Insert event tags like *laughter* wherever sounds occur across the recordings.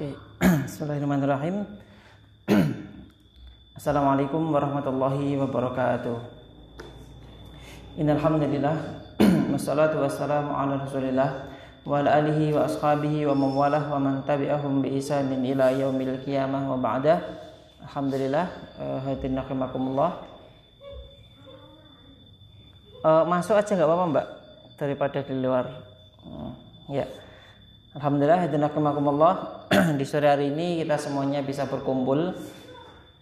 *clears throat* Bismillahirrahmanirrahim. *clears throat* Assalamualaikum warahmatullahi wabarakatuh. Innal hamdalillah *clears throat* wassalatu wassalamu ala Rasulillah wa ala alihi wa ashabihi wa man walah wa man tabi'ahum bi ihsanin ila yaumil qiyamah wa ba'da. Alhamdulillah uh, hadirin rahimakumullah. Uh, masuk aja nggak apa-apa Mbak daripada di luar. Uh, ya. Alhamdulillah hadirin *clears throat* di sore hari ini kita semuanya bisa berkumpul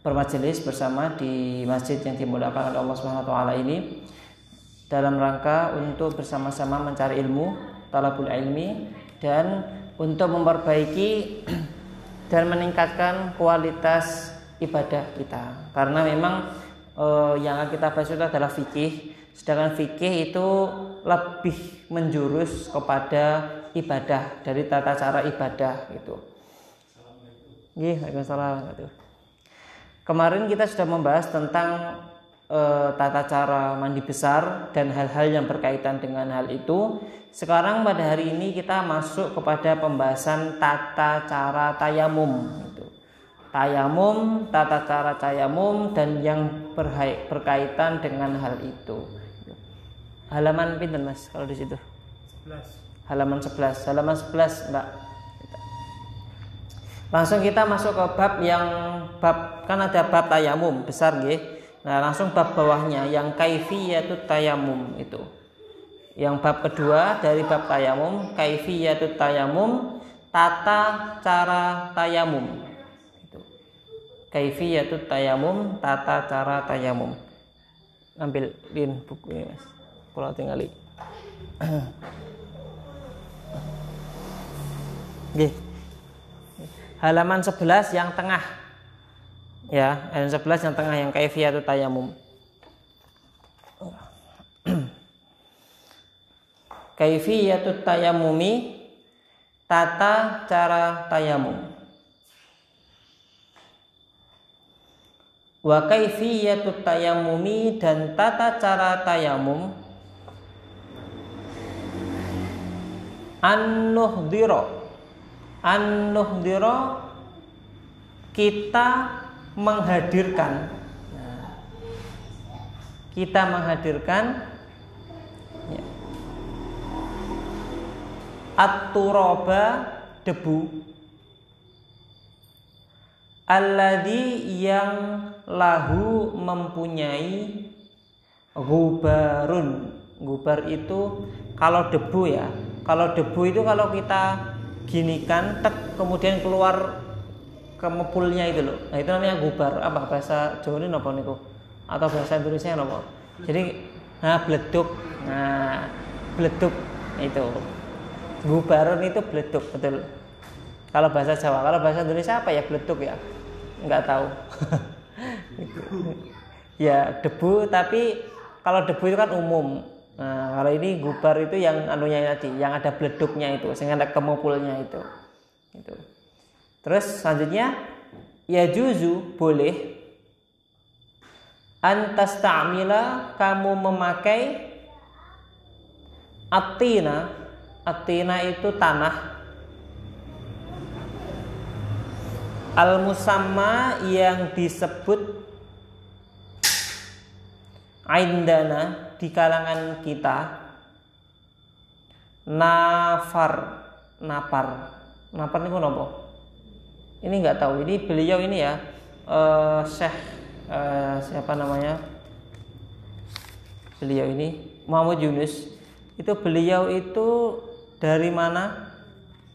bermajelis bersama di masjid yang dimudahkan oleh Allah Subhanahu wa taala ini dalam rangka untuk bersama-sama mencari ilmu, talabul ilmi dan untuk memperbaiki *clears throat* dan meningkatkan kualitas ibadah kita. Karena memang eh, yang kita bahas itu adalah fikih Sedangkan fikih itu lebih menjurus kepada ibadah dari tata cara ibadah gitu. Waalaikumsalam. Kemarin kita sudah membahas tentang e, tata cara mandi besar dan hal-hal yang berkaitan dengan hal itu. Sekarang pada hari ini kita masuk kepada pembahasan tata cara tayamum. Gitu. Tayamum, tata cara tayamum dan yang berkaitan dengan hal itu. Halaman pinten Mas kalau di situ? 11. Halaman 11. Halaman 11, Mbak. Langsung kita masuk ke bab yang bab kan ada bab tayamum besar nggih. Nah, langsung bab bawahnya yang kaifiyatut tayamum itu. Yang bab kedua dari bab tayamum kaifiyatut tayamum tata cara tayamum. Itu. Kaifiyatut tayamum tata cara tayamum. Ambil lin buku ini, Mas kalau tinggali *clears throat* Oke. Halaman 11 yang tengah. Ya, halaman 11 yang tengah yang kaifiyatu tayamum. kaifiyatu tayamumi tata cara tayamum. Wa kaifiyatu tayamumi dan tata cara tayamum an-nuhdira an-nuhdira kita menghadirkan. Kita menghadirkan. Ya, debu. Alladhi yang lahu mempunyai gubarun gubar itu kalau debu ya. Kalau debu itu kalau kita ginikan tek kemudian keluar ke mepulnya itu loh. Nah itu namanya gubar. Apa bahasa Jawa ini apa niku? Atau bahasa Indonesia apa? Jadi nah bleduk. Nah bleduk itu. Gubaron itu bleduk betul. Kalau bahasa Jawa kalau bahasa Indonesia apa ya bleduk ya? Nggak tahu. *laughs* Ya debu tapi kalau debu itu kan umum Nah, kalau ini gubar itu yang anunya tadi, yang ada beleduknya itu, sehingga ada kemupulnya itu. Itu. Terus selanjutnya ya juzu boleh antas ta'mila kamu memakai atina atina itu tanah al musamma yang disebut aindana di kalangan kita nafar napar. Napar ini apa ini nggak tahu. Ini beliau ini ya uh, Syekh uh, siapa namanya? Beliau ini Muhammad Yunus. Itu beliau itu dari mana?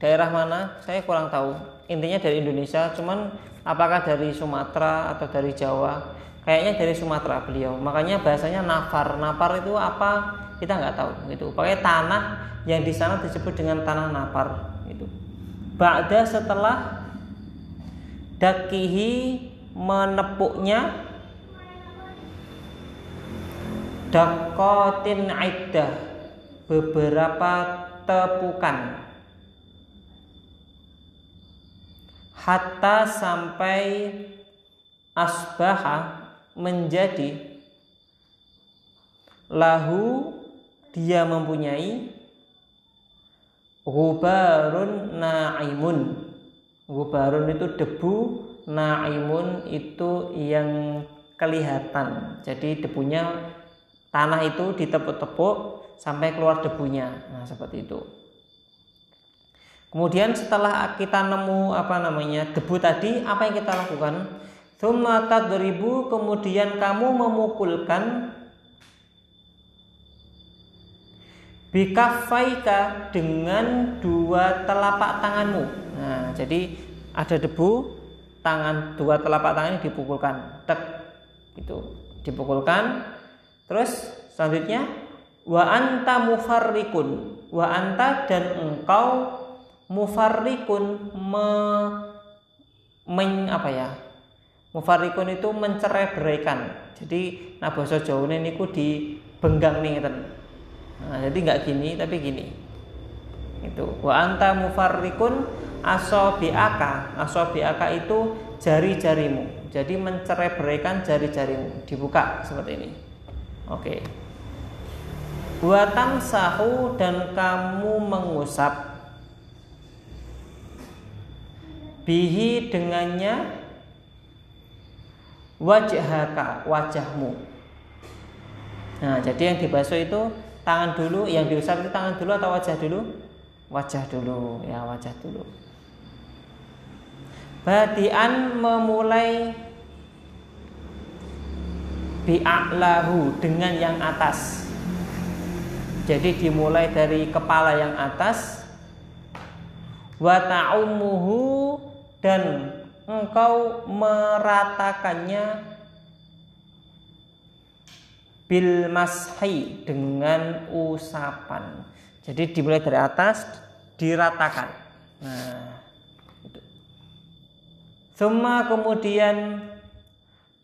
Daerah mana? Saya kurang tahu. Intinya dari Indonesia. Cuman apakah dari Sumatera atau dari Jawa kayaknya dari Sumatera beliau. Makanya bahasanya nafar. Nafar itu apa? Kita nggak tahu. Gitu. Pakai tanah yang di sana disebut dengan tanah nafar. Itu Ba'da setelah dakihi menepuknya dakotin aidah beberapa tepukan. Hatta sampai asbaha menjadi lahu dia mempunyai gubarun na'imun Gubarun itu debu, naimun itu yang kelihatan. Jadi debunya tanah itu ditepuk-tepuk sampai keluar debunya. Nah, seperti itu. Kemudian setelah kita nemu apa namanya debu tadi, apa yang kita lakukan? Thumma tadribu kemudian kamu memukulkan bikafaika dengan dua telapak tanganmu. Nah, jadi ada debu, tangan dua telapak tangan dipukulkan, tek, itu dipukulkan. Terus selanjutnya wa anta mufarrikun, wa anta dan engkau mufarrikun me, men, apa ya? Mufarrikun itu mencerai beraikan. Jadi bahasa Jawa ini ku benggang nih Nah, jadi nggak gini tapi gini. Itu wa anta mufarrikun asobiaka. Asobiaka itu jari-jarimu. Jadi mencerai beraikan jari-jarimu. Dibuka seperti ini. Oke. Buatam sahu dan kamu mengusap bihi dengannya wajhaka wajahmu. Nah jadi yang dibasuh itu tangan dulu yang diusap itu tangan dulu atau wajah dulu? Wajah dulu ya wajah dulu. Badian memulai bi'a'lahu dengan yang atas. Jadi dimulai dari kepala yang atas wa ta'umuhu dan engkau meratakannya bil mashi dengan usapan. Jadi dimulai dari atas diratakan. Nah, itu. Semua kemudian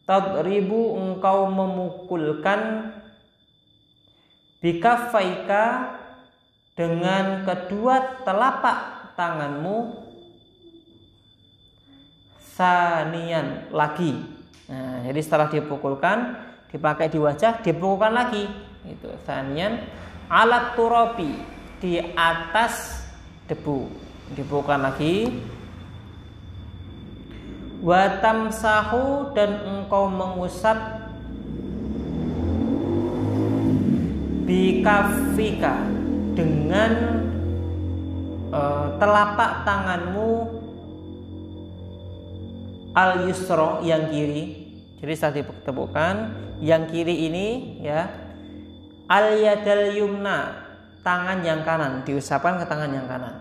tadribu engkau memukulkan bikafaika dengan kedua telapak tanganmu sanian lagi. Nah, jadi setelah dipukulkan, dipakai di wajah, dipukulkan lagi. Itu sanian alat turabi di atas debu. Dipukulkan lagi. Watam sahu dan engkau mengusap bikafika dengan uh, telapak tanganmu al yusro yang kiri. Jadi saat ditepukkan yang kiri ini ya. Al yadal yumna tangan yang kanan. Diusapkan ke tangan yang kanan.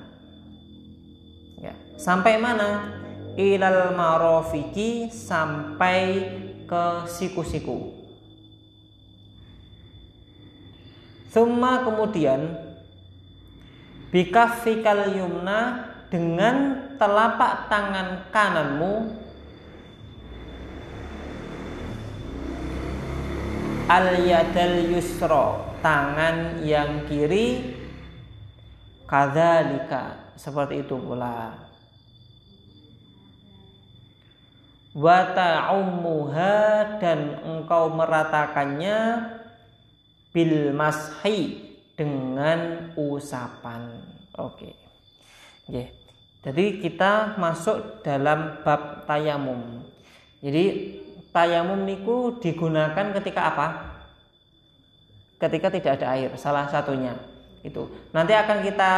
Ya. Sampai mana? Ilal marofiki sampai ke siku-siku. Summa kemudian bikafikal yumna dengan telapak tangan kananmu al yadal yusro tangan yang kiri kadzalika seperti itu pula wa ta'ummuha dan engkau meratakannya bil mashi dengan usapan. Oke. Okay. Jadi kita masuk dalam bab tayamum. Jadi tayamum niku digunakan ketika apa? Ketika tidak ada air, salah satunya. Itu. Nanti akan kita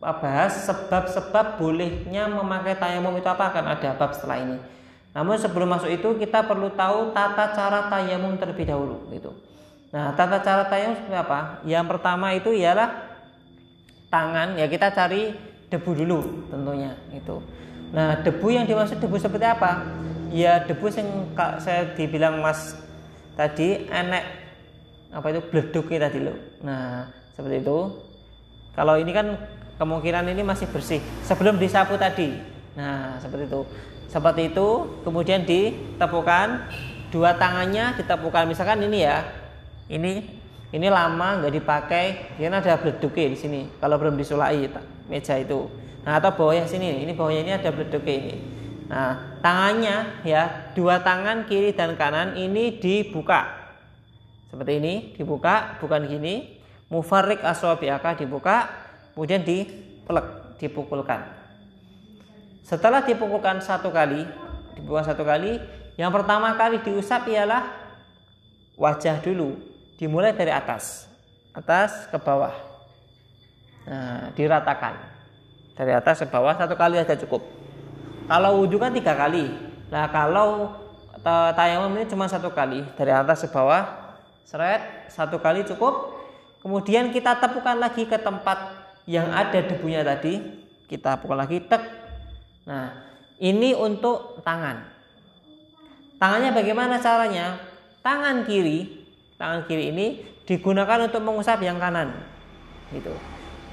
bahas sebab-sebab bolehnya memakai tayamum itu apa akan ada bab setelah ini. Namun sebelum masuk itu kita perlu tahu tata cara tayamum terlebih dahulu gitu. Nah, tata cara tayamum seperti apa? Yang pertama itu ialah tangan ya kita cari debu dulu tentunya itu. Nah, debu yang dimaksud debu seperti apa? Ya debu yang saya dibilang Mas tadi enek apa itu bleduk tadi lo. Nah, seperti itu. Kalau ini kan kemungkinan ini masih bersih sebelum disapu tadi. Nah, seperti itu. Seperti itu, kemudian ditepukan dua tangannya ditepukan misalkan ini ya ini ini lama nggak dipakai dia ada bleduknya di sini kalau belum disulai meja itu nah atau bawahnya sini ini bawahnya ini ada bleduknya ini nah tangannya ya dua tangan kiri dan kanan ini dibuka seperti ini dibuka bukan gini mufarik aswabiaka dibuka kemudian dipelek dipukulkan Setelah dipukulkan satu kali, dipukulkan satu kali, yang pertama kali diusap ialah wajah dulu, dimulai dari atas, atas ke bawah. Nah, diratakan dari atas ke bawah satu kali saja cukup. Kalau wudhu kan tiga kali. Nah kalau tayamum ini cuma satu kali dari atas ke bawah, seret satu kali cukup. Kemudian kita tepukan lagi ke tempat yang ada debunya tadi, kita pukul lagi tek. Nah ini untuk tangan. Tangannya bagaimana caranya? Tangan kiri, tangan kiri ini digunakan untuk mengusap yang kanan. Gitu.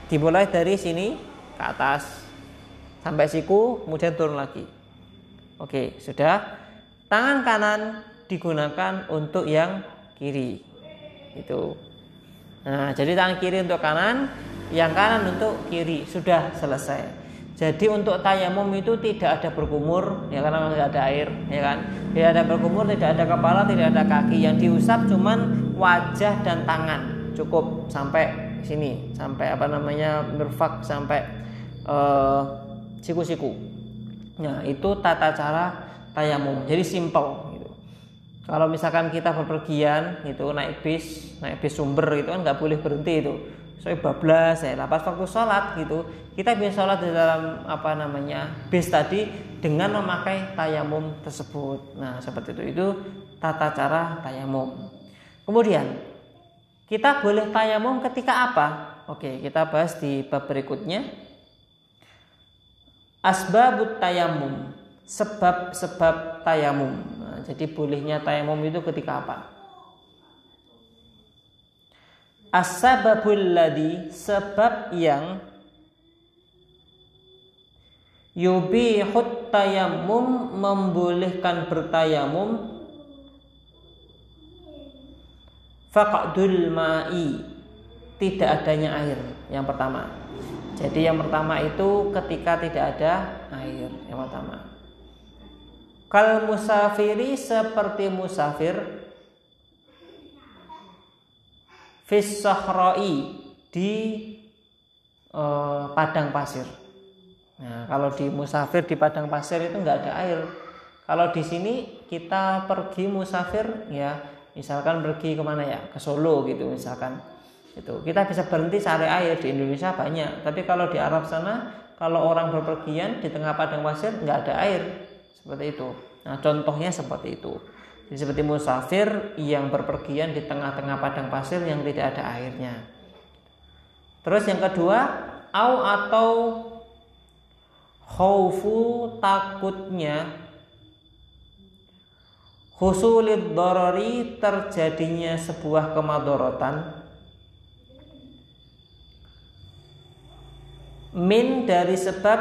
Dimulai dari sini ke atas sampai siku, kemudian turun lagi. Oke, sudah. Tangan kanan digunakan untuk yang kiri. Itu. Nah, jadi tangan kiri untuk kanan, yang kanan untuk kiri. Sudah selesai. Jadi untuk tayamum itu tidak ada berkumur, ya karena tidak ada air, ya kan? Tidak ada berkumur, tidak ada kepala, tidak ada kaki. Yang diusap cuman wajah dan tangan, cukup sampai sini, sampai apa namanya mirfak, sampai uh, siku-siku. Nah itu tata cara tayamum. Jadi simple. Gitu. Kalau misalkan kita berpergian, itu naik bis, naik bis sumber itu kan nggak boleh berhenti itu saya bablas ya lapas waktu sholat gitu kita bisa sholat di dalam apa namanya bis tadi dengan memakai tayamum tersebut nah seperti itu itu tata cara tayamum kemudian kita boleh tayamum ketika apa oke kita bahas di bab berikutnya asbabut tayamum sebab-sebab tayamum nah, jadi bolehnya tayamum itu ketika apa? Asbabul ladhi sebab yang yubihut tayamum membolehkan bertayamum faqdul ma'i tidak adanya air yang pertama jadi yang pertama itu ketika tidak ada air yang pertama kal musafiri seperti musafir fis di uh, padang pasir. Nah, kalau di musafir di padang pasir itu nggak ada air. Kalau di sini kita pergi musafir ya, misalkan pergi ke mana ya, ke Solo gitu misalkan. Itu kita bisa berhenti cari air di Indonesia banyak. Tapi kalau di Arab sana, kalau orang berpergian di tengah padang pasir nggak ada air seperti itu. Nah, contohnya seperti itu. Jadi seperti musafir yang berpergian di tengah-tengah padang pasir yang tidak ada airnya. Terus yang kedua, au atau khaufu takutnya husulid dorori terjadinya sebuah kemadorotan min dari sebab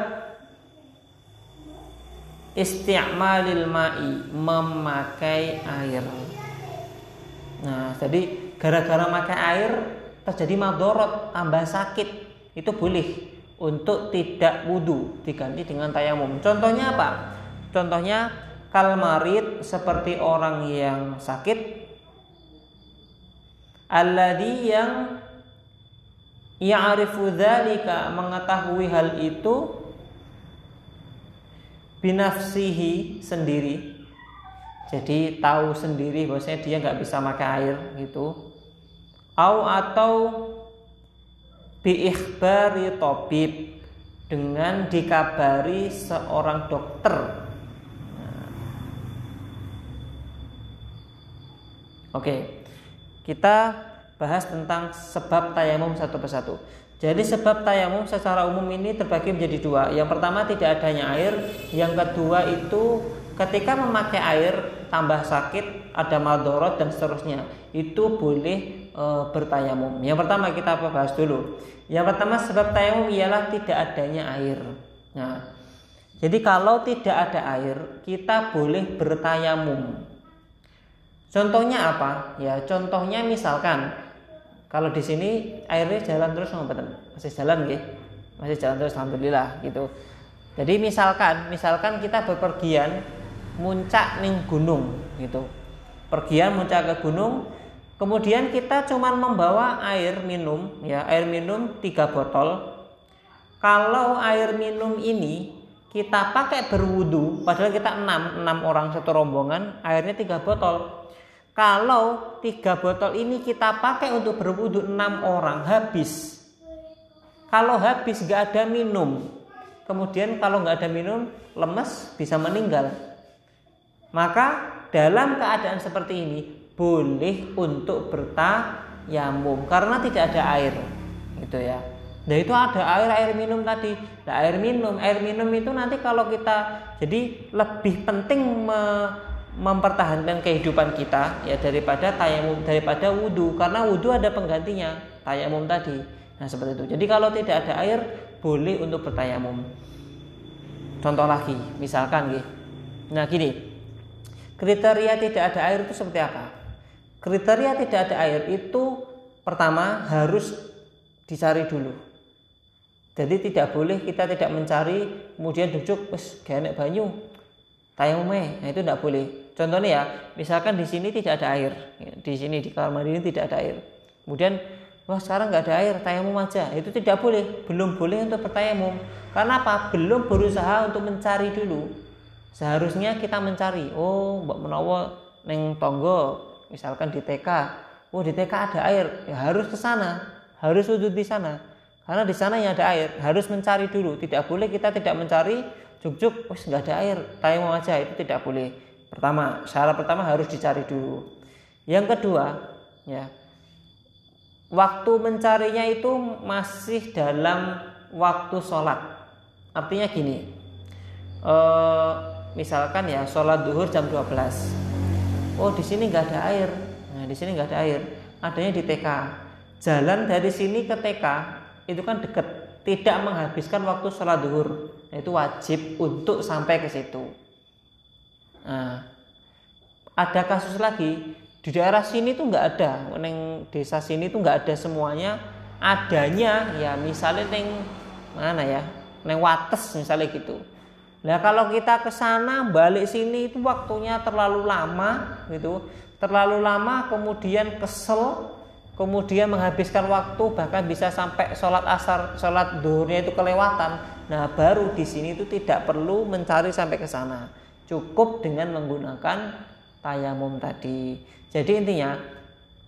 isti'malil ma'i memakai air. Nah jadi gara-gara makai air terjadi madorot tambah sakit. Itu boleh untuk tidak wudhu diganti dengan tayamum. Contohnya apa? Contohnya kalmarit seperti orang yang sakit alladhi yang ya'rifu dzalika mengetahui hal itu binafsihi sendiri. Jadi tahu sendiri bahwasanya dia nggak bisa makan air gitu. Au atau biikhbari tobib dengan dikabari seorang dokter. Nah. oke kita bahas tentang sebab tayamum satu persatu jadi sebab tayamum secara umum ini terbagi menjadi dua. Yang pertama tidak adanya air, yang kedua itu ketika memakai air tambah sakit, ada madorot dan seterusnya. Itu boleh e, bertayamum. Yang pertama kita bahas dulu. Yang pertama sebab tayamum ialah tidak adanya air. Nah, jadi kalau tidak ada air, kita boleh bertayamum. Contohnya apa? Ya, contohnya misalkan kalau di sini airnya jalan terus ngobaten masih jalan gitu masih jalan terus alhamdulillah gitu. Jadi misalkan misalkan kita bepergian muncak ning gunung gitu. Pergian muncak ke gunung kemudian kita cuma membawa air minum ya air minum tiga botol. Kalau air minum ini kita pakai berwudu padahal kita enam enam orang satu rombongan airnya tiga botol kalau tiga botol ini kita pakai untuk berwudu enam orang habis. Kalau habis nggak ada minum. Kemudian kalau nggak ada minum lemes bisa meninggal. Maka dalam keadaan seperti ini boleh untuk bertayamum karena tidak ada air gitu ya. Nah itu ada air air minum tadi. Nah air minum, air minum itu nanti kalau kita jadi lebih penting me, mempertahankan kehidupan kita ya daripada tayamum daripada wudhu karena wudhu ada penggantinya tayamum tadi. Nah seperti itu. Jadi kalau tidak ada air boleh untuk bertayamum. Contoh lagi, misalkan gitu. Nah gini, kriteria tidak ada air itu seperti apa? Kriteria tidak ada air itu pertama harus dicari dulu jadi tidak boleh kita tidak mencari kemudian duduk wes ganek banyu tayamume nah itu tidak boleh contohnya ya misalkan di sini tidak ada air. Di sini di kamar mandi tidak ada air. Kemudian wah sekarang nggak ada air tayamum aja. Itu tidak boleh belum boleh untuk bertayamum. Karena apa? Belum berusaha untuk mencari dulu. Seharusnya kita mencari. Oh mbak menawa neng tonggo misalkan di TK oh di TK ada air. Ya harus ke sana. Harus sujud di sana. Karena di sana yang ada air, harus mencari dulu. Tidak boleh kita tidak mencari juk-juk, wes nggak ada air, tayamum aja. Itu tidak boleh. Pertama, syarat pertama harus dicari dulu. Yang kedua, ya, waktu mencarinya itu masih dalam waktu sholat. Artinya gini, eh, misalkan ya sholat duhur jam 12. Oh di sini nggak ada air, nah di sini nggak ada air, adanya di TK. Jalan dari sini ke TK itu kan dekat tidak menghabiskan waktu sholat duhur nah, itu wajib untuk sampai ke situ nah, ada kasus lagi. Di daerah sini tuh nggak ada. Neng desa sini tuh nggak ada semuanya. Adanya ya misalnya neng mana ya? Neng wates misalnya gitu. Nah kalau kita ke sana balik sini itu waktunya terlalu lama gitu, terlalu lama kemudian kesel kemudian menghabiskan waktu bahkan bisa sampai sholat asar sholat duhurnya itu kelewatan. Nah baru di sini itu tidak perlu mencari sampai ke sana cukup dengan menggunakan tayamum tadi. Jadi intinya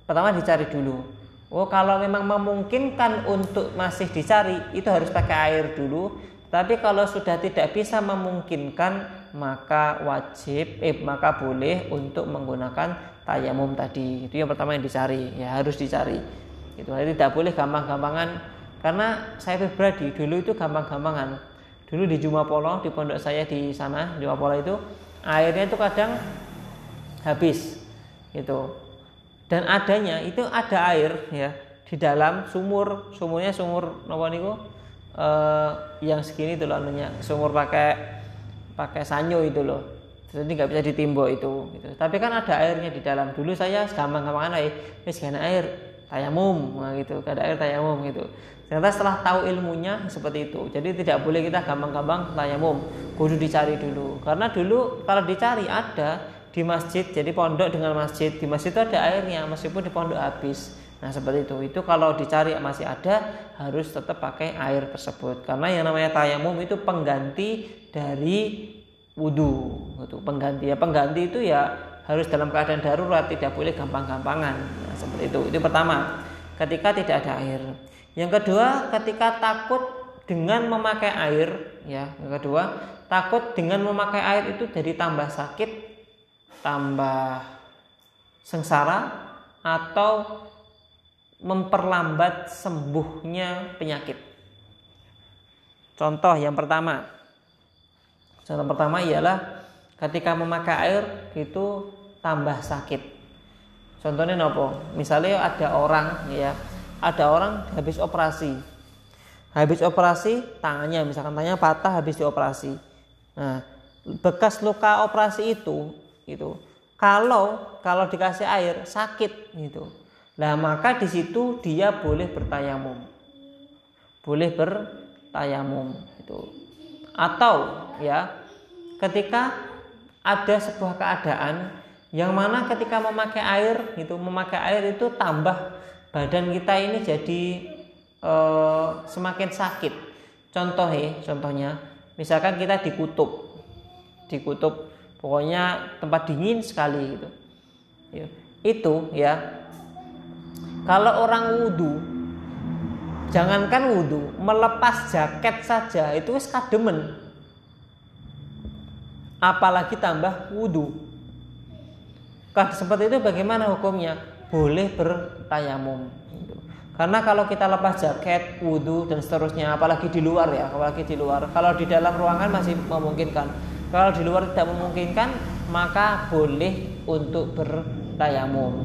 pertama dicari dulu. Oh kalau memang memungkinkan untuk masih dicari itu harus pakai air dulu. Tapi kalau sudah tidak bisa memungkinkan maka wajib eh maka boleh untuk menggunakan tayamum tadi. Itu yang pertama yang dicari. Ya harus dicari. Itu. Tidak boleh gampang-gampangan. Karena saya pribadi dulu itu gampang-gampangan dulu di Jumapolo di pondok saya di sana Jumapolo itu airnya itu kadang habis gitu. Dan adanya itu ada air ya di dalam sumur. Sumurnya sumur nopo niku? Eh, yang segini itu loh sumur pakai pakai sanyo itu loh. Jadi nggak bisa ditimbuk itu gitu. tapi kan ada airnya di dalam. Dulu saya gampang-gampang aja wis gak air tayamum gitu. Gak ada air tayamum gitu. Ternyata setelah tahu ilmunya seperti itu. Jadi tidak boleh kita gampang-gampang tayamum. Kudu dicari dulu. Karena dulu kalau dicari ada di masjid jadi pondok dengan masjid. Di masjid itu ada airnya meskipun di pondok habis. Nah seperti itu. Itu kalau dicari masih ada harus tetap pakai air tersebut. Karena yang namanya tayamum itu pengganti dari wudhu itu pengganti. Ya pengganti itu ya harus dalam keadaan darurat tidak boleh gampang-gampangan. Nah, seperti itu. Itu pertama ketika tidak ada air. Yang kedua ketika takut dengan memakai air ya. Yang kedua takut dengan memakai air itu jadi tambah sakit tambah sengsara atau memperlambat sembuhnya penyakit. Contoh yang pertama. Contoh pertama ialah ketika memakai air itu tambah sakit. Contohnya nopo? Misalnya ada orang ya, ada orang habis operasi. Habis operasi tangannya misalkan tangannya patah habis dioperasi. Nah, bekas luka operasi itu itu kalau kalau dikasih air sakit gitu. Nah, maka di situ dia boleh bertayamum. Boleh bertayamum itu. Atau ya ketika ada sebuah keadaan yang mana ketika memakai air itu memakai air itu tambah badan kita ini jadi e, semakin sakit. Contoh ya contohnya misalkan kita di kutub di kutub pokoknya tempat dingin sekali gitu. Ya, itu ya kalau orang wudhu jangankan wudhu melepas jaket saja itu wis kademen. Apalagi tambah wudhu seperti itu bagaimana hukumnya boleh bertayamum karena kalau kita lepas jaket, wudhu dan seterusnya, apalagi di luar ya, apalagi di luar. Kalau di dalam ruangan masih memungkinkan. Kalau di luar tidak memungkinkan, maka boleh untuk bertayamum.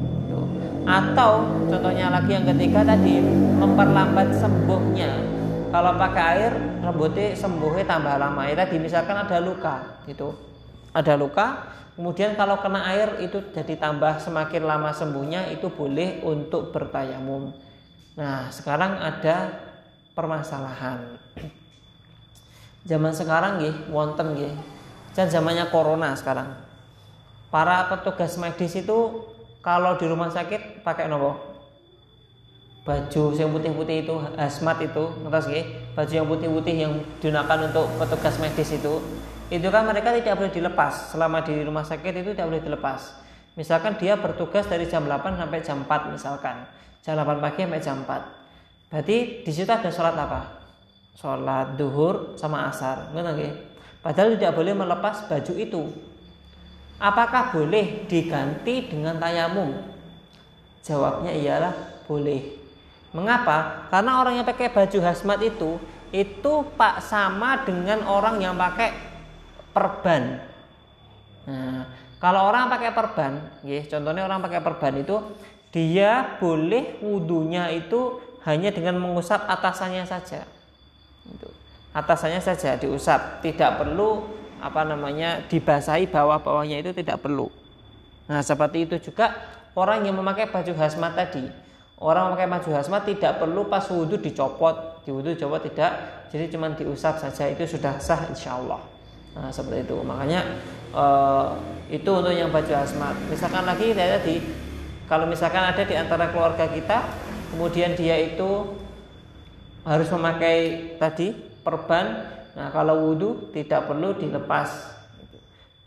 Atau contohnya lagi yang ketiga tadi memperlambat sembuhnya. Kalau pakai air, rambutnya sembuhnya tambah lama. Ya tadi misalkan ada luka, gitu. Ada luka, kemudian kalau kena air itu jadi tambah semakin lama sembuhnya itu boleh untuk bertayamum. Nah, sekarang ada permasalahan. Zaman sekarang nggih wonten nggih. Dan zamannya corona sekarang. Para petugas medis itu kalau di rumah sakit pakai nopo? Baju yang putih-putih itu hazmat itu, nggih? Baju yang putih-putih yang digunakan untuk petugas medis itu, itu kan mereka tidak boleh dilepas? Selama di rumah sakit itu tidak boleh dilepas. Misalkan dia bertugas dari jam 8 sampai jam 4 misalkan. Jam 8 pagi sampai jam 4 berarti di situ ada sholat apa? Sholat duhur sama asar. Ngerti padahal tidak boleh melepas baju itu. Apakah boleh diganti dengan tayamum jawabnya iyalah boleh. Mengapa? Karena orang yang pakai baju hazmat itu itu pak sama dengan orang yang pakai perban nah kalau orang pakai perban, ya, contohnya orang pakai perban itu dia boleh wudhunya itu hanya dengan mengusap atasannya saja. Atasannya saja diusap, tidak perlu apa namanya dibasahi bawah-bawahnya itu tidak perlu. Nah seperti itu juga orang yang memakai baju hazmat tadi. Orang memakai baju hazmat tidak perlu pas wudhu dicopot, di wudhu dicopot tidak, jadi cuma diusap saja itu sudah sah insya Allah. Nah seperti itu, makanya uh, itu untuk yang baju hazmat. Misalkan lagi tadi kalau misalkan ada di antara keluarga kita, kemudian dia itu harus memakai tadi perban. Nah, kalau wudhu tidak perlu dilepas,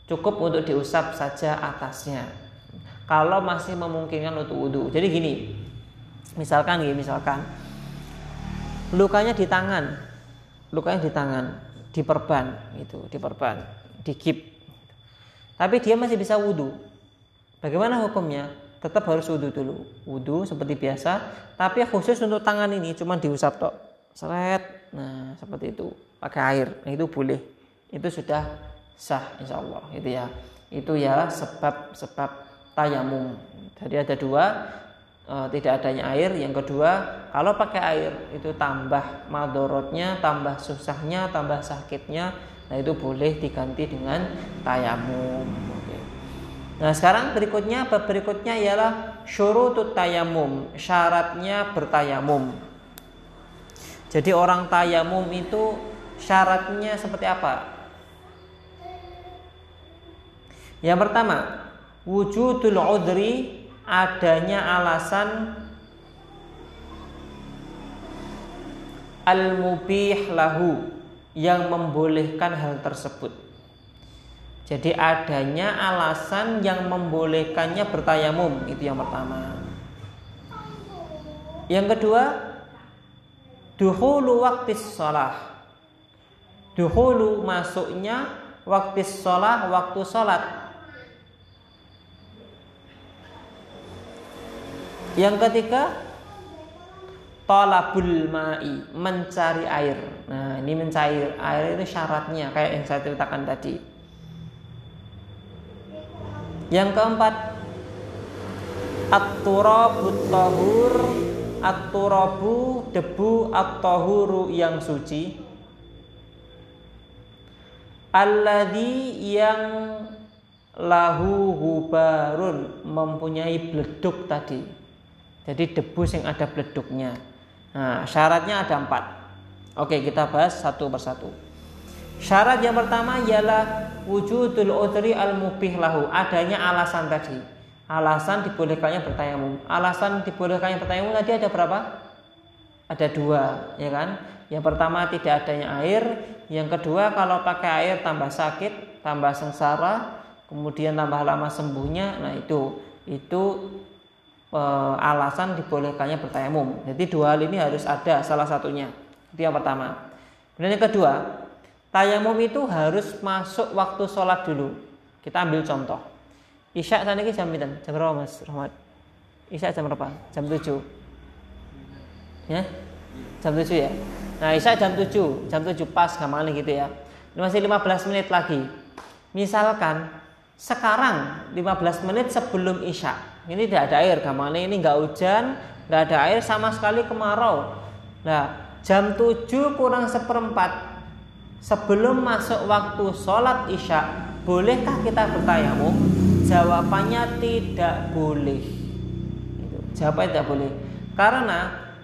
cukup untuk diusap saja atasnya. Kalau masih memungkinkan untuk wudhu. Jadi gini, misalkan gini, misalkan lukanya di tangan, lukanya di tangan, di perban, itu, di perban, di kip. Tapi dia masih bisa wudhu. Bagaimana hukumnya? tetap harus wudhu dulu. Wudhu seperti biasa tapi khusus untuk tangan ini cuma diusap tok. Seret. Nah seperti itu. Pakai air. Nah, itu boleh. Itu sudah sah insya Allah itu ya. Itu ya sebab sebab tayamum. Jadi ada dua e, tidak adanya air yang kedua kalau pakai air itu tambah madorotnya tambah susahnya tambah sakitnya nah itu boleh diganti dengan tayamum Nah sekarang berikutnya bab berikutnya ialah syurutut tayamum syaratnya bertayamum. Jadi orang tayamum itu syaratnya seperti apa? Yang pertama, wujudul udri adanya alasan al-mubih lahu yang membolehkan hal tersebut. Jadi adanya alasan yang membolehkannya bertayamum itu yang pertama. Yang kedua, duhulu waktu sholat. Duhulu masuknya waktu sholat, waktu sholat. Yang ketiga, tolabul ma'i, mencari air. Nah, ini mencari air itu syaratnya kayak yang saya ceritakan tadi. Yang keempat At-turabu tahur At-turabu debu at-tahuru yang suci Alladhi yang lahu hubarun mempunyai beleduk tadi. Jadi debu yang ada beleduknya. Nah, syaratnya ada empat. Oke, kita bahas satu persatu. Syarat yang pertama ialah wujudul udri al mubih lahu, adanya alasan tadi. Alasan dibolehkannya bertayamum. Alasan dibolehkannya bertayamum tadi ada berapa? ada dua, ya kan? Yang pertama tidak adanya air, yang kedua kalau pakai air tambah sakit, tambah sengsara, kemudian tambah lama sembuhnya. Nah, itu itu alasan dibolehkannya bertayamum. Jadi dua hal ini harus ada salah satunya. Itu yang pertama. Kemudian yang kedua, tayamum itu harus masuk waktu sholat dulu. Kita ambil contoh. Isya sana ini jam berapa? Jam berapa Mas Rahmat? Isya jam berapa? Jam 7. Ya? Jam 7 ya? Nah, Isya jam 7, jam 7 pas gampang gitu ya. Ini masih 15 menit lagi. Misalkan sekarang 15 menit sebelum Isya. Ini tidak ada air gampang ini nggak hujan, nggak ada air sama sekali kemarau. Nah, jam 7 kurang seperempat sebelum masuk waktu sholat Isya, bolehkah kita bertayamum? Jawabannya tidak boleh. Jawabannya tidak boleh. Karena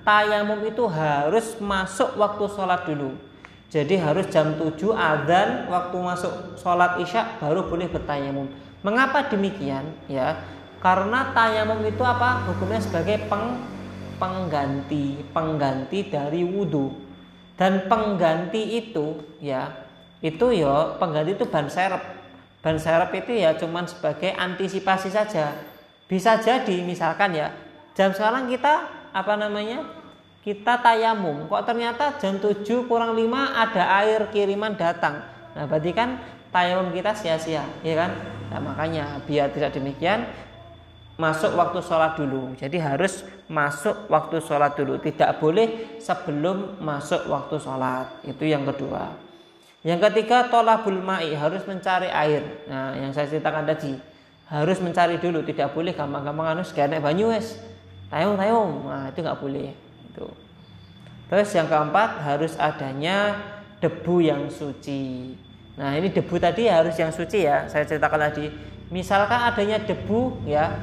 tayamum itu harus masuk waktu sholat dulu. Jadi harus jam 7 adzan waktu masuk sholat isya baru boleh bertayamum. Mengapa demikian? Ya, karena tayamum itu apa? Hukumnya sebagai peng, pengganti, pengganti dari wudhu. Dan pengganti itu ya, itu ya pengganti itu ban serep. Ban serep itu ya cuman sebagai antisipasi saja. Bisa jadi misalkan ya, jam sekarang kita apa namanya kita tayamum kok ternyata jam 7 kurang 5 ada air kiriman datang nah berarti kan tayamum kita sia-sia ya kan nah, makanya biar tidak demikian masuk waktu sholat dulu. Jadi harus masuk waktu sholat dulu. Tidak boleh sebelum masuk waktu sholat. Itu yang kedua. Yang ketiga tolabul ma'i harus mencari air. Nah yang saya ceritakan tadi harus mencari dulu. Tidak boleh gampang-gampang anu sekarang banyu es tayung tayung nah itu nggak boleh. Itu. Terus yang keempat harus adanya debu yang suci. Nah ini debu tadi harus yang suci ya saya ceritakan tadi. Misalkan adanya debu ya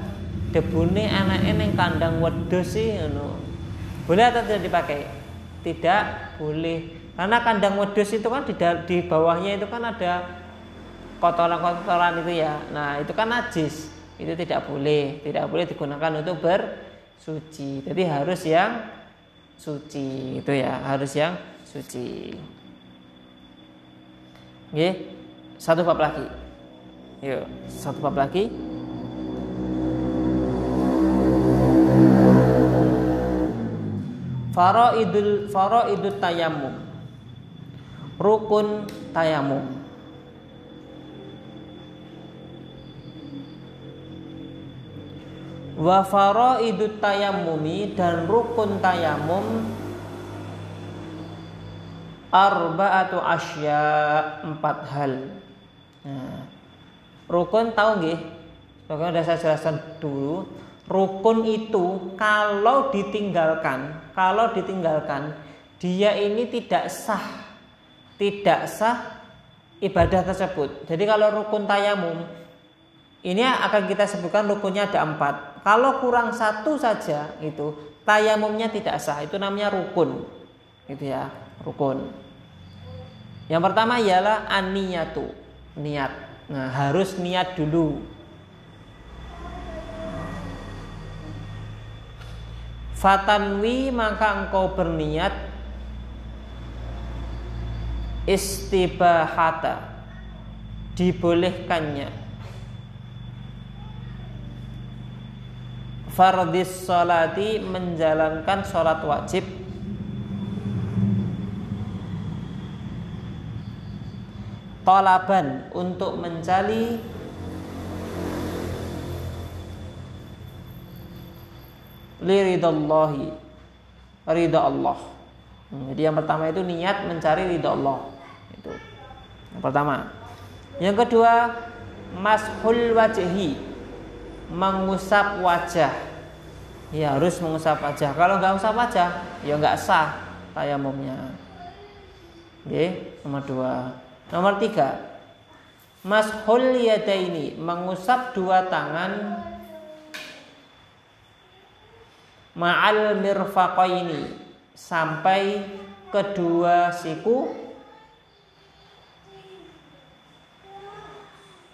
debu ini enak yang kandang wedus sih anu. boleh atau tidak dipakai tidak boleh karena kandang wedus itu kan di, di bawahnya itu kan ada kotoran-kotoran itu ya nah itu kan najis itu tidak boleh tidak boleh digunakan untuk ber suci. Jadi harus yang suci itu ya, harus yang suci. Oke, satu bab lagi. Yuk, satu bab lagi. Faraidul faraidut tayamum. Rukun tayamum. wa faraidu tayammumi dan rukun tayamum arba'atu asya empat hal nah, rukun tahu nggih Pokoknya udah saya jelaskan dulu rukun itu kalau ditinggalkan kalau ditinggalkan dia ini tidak sah tidak sah ibadah tersebut jadi kalau rukun tayamum ini akan kita sebutkan rukunnya ada empat. Kalau kurang satu saja itu tayamumnya tidak sah. Itu namanya rukun. Gitu ya, rukun. Yang pertama ialah aniyatu, niat. Nah, harus niat dulu. Fatanwi maka engkau berniat istibahata dibolehkannya. Fardis salati menjalankan sholat wajib. Tolaban untuk mencari liridallahi ridha Allah hmm, jadi yang pertama itu niat mencari ridha Allah. Itu. Yang pertama. Yang kedua mashul wajhi. Mengusap wajah. Ya harus mengusap wajah. Kalau nggak usap wajah ya nggak sah tayamumnya. Oke nomor dua. Nomor tiga. Mashul ini mengusap dua tangan ma'al mirfaqaini. Sampai kedua siku.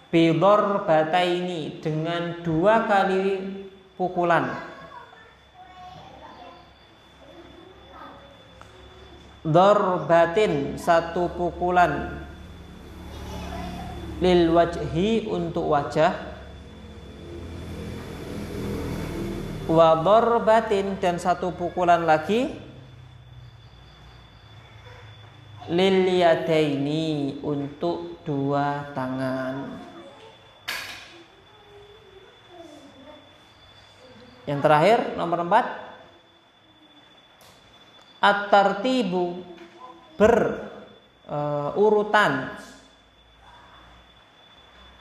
Bidor bata ini dengan dua kali pukulan. Dorbatin satu pukulan. Lil wajhi untuk wajah wa dorbatin dan satu pukulan lagi. Lil yadaini untuk dua tangan. Yang terakhir nomor empat. At-tartibu berurutan uh,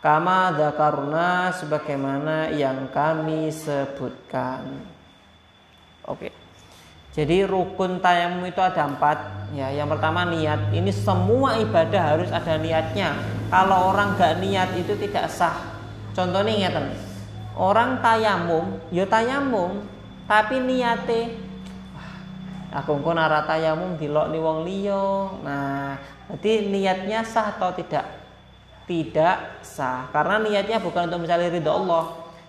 kama dzakarna sebagaimana yang kami sebutkan. Oke. Jadi rukun tayamum itu ada empat. Ya, yang pertama niat. Ini semua ibadah harus ada niatnya. Kalau orang gak niat itu tidak sah. Contohnya ingatan. Orang tayamum, ya tayamum, tapi niate aku engko nara tayamum dilokni wong liya. Nah, berarti niatnya sah atau tidak? Tidak sah. Karena niatnya bukan untuk mencari ridho Allah.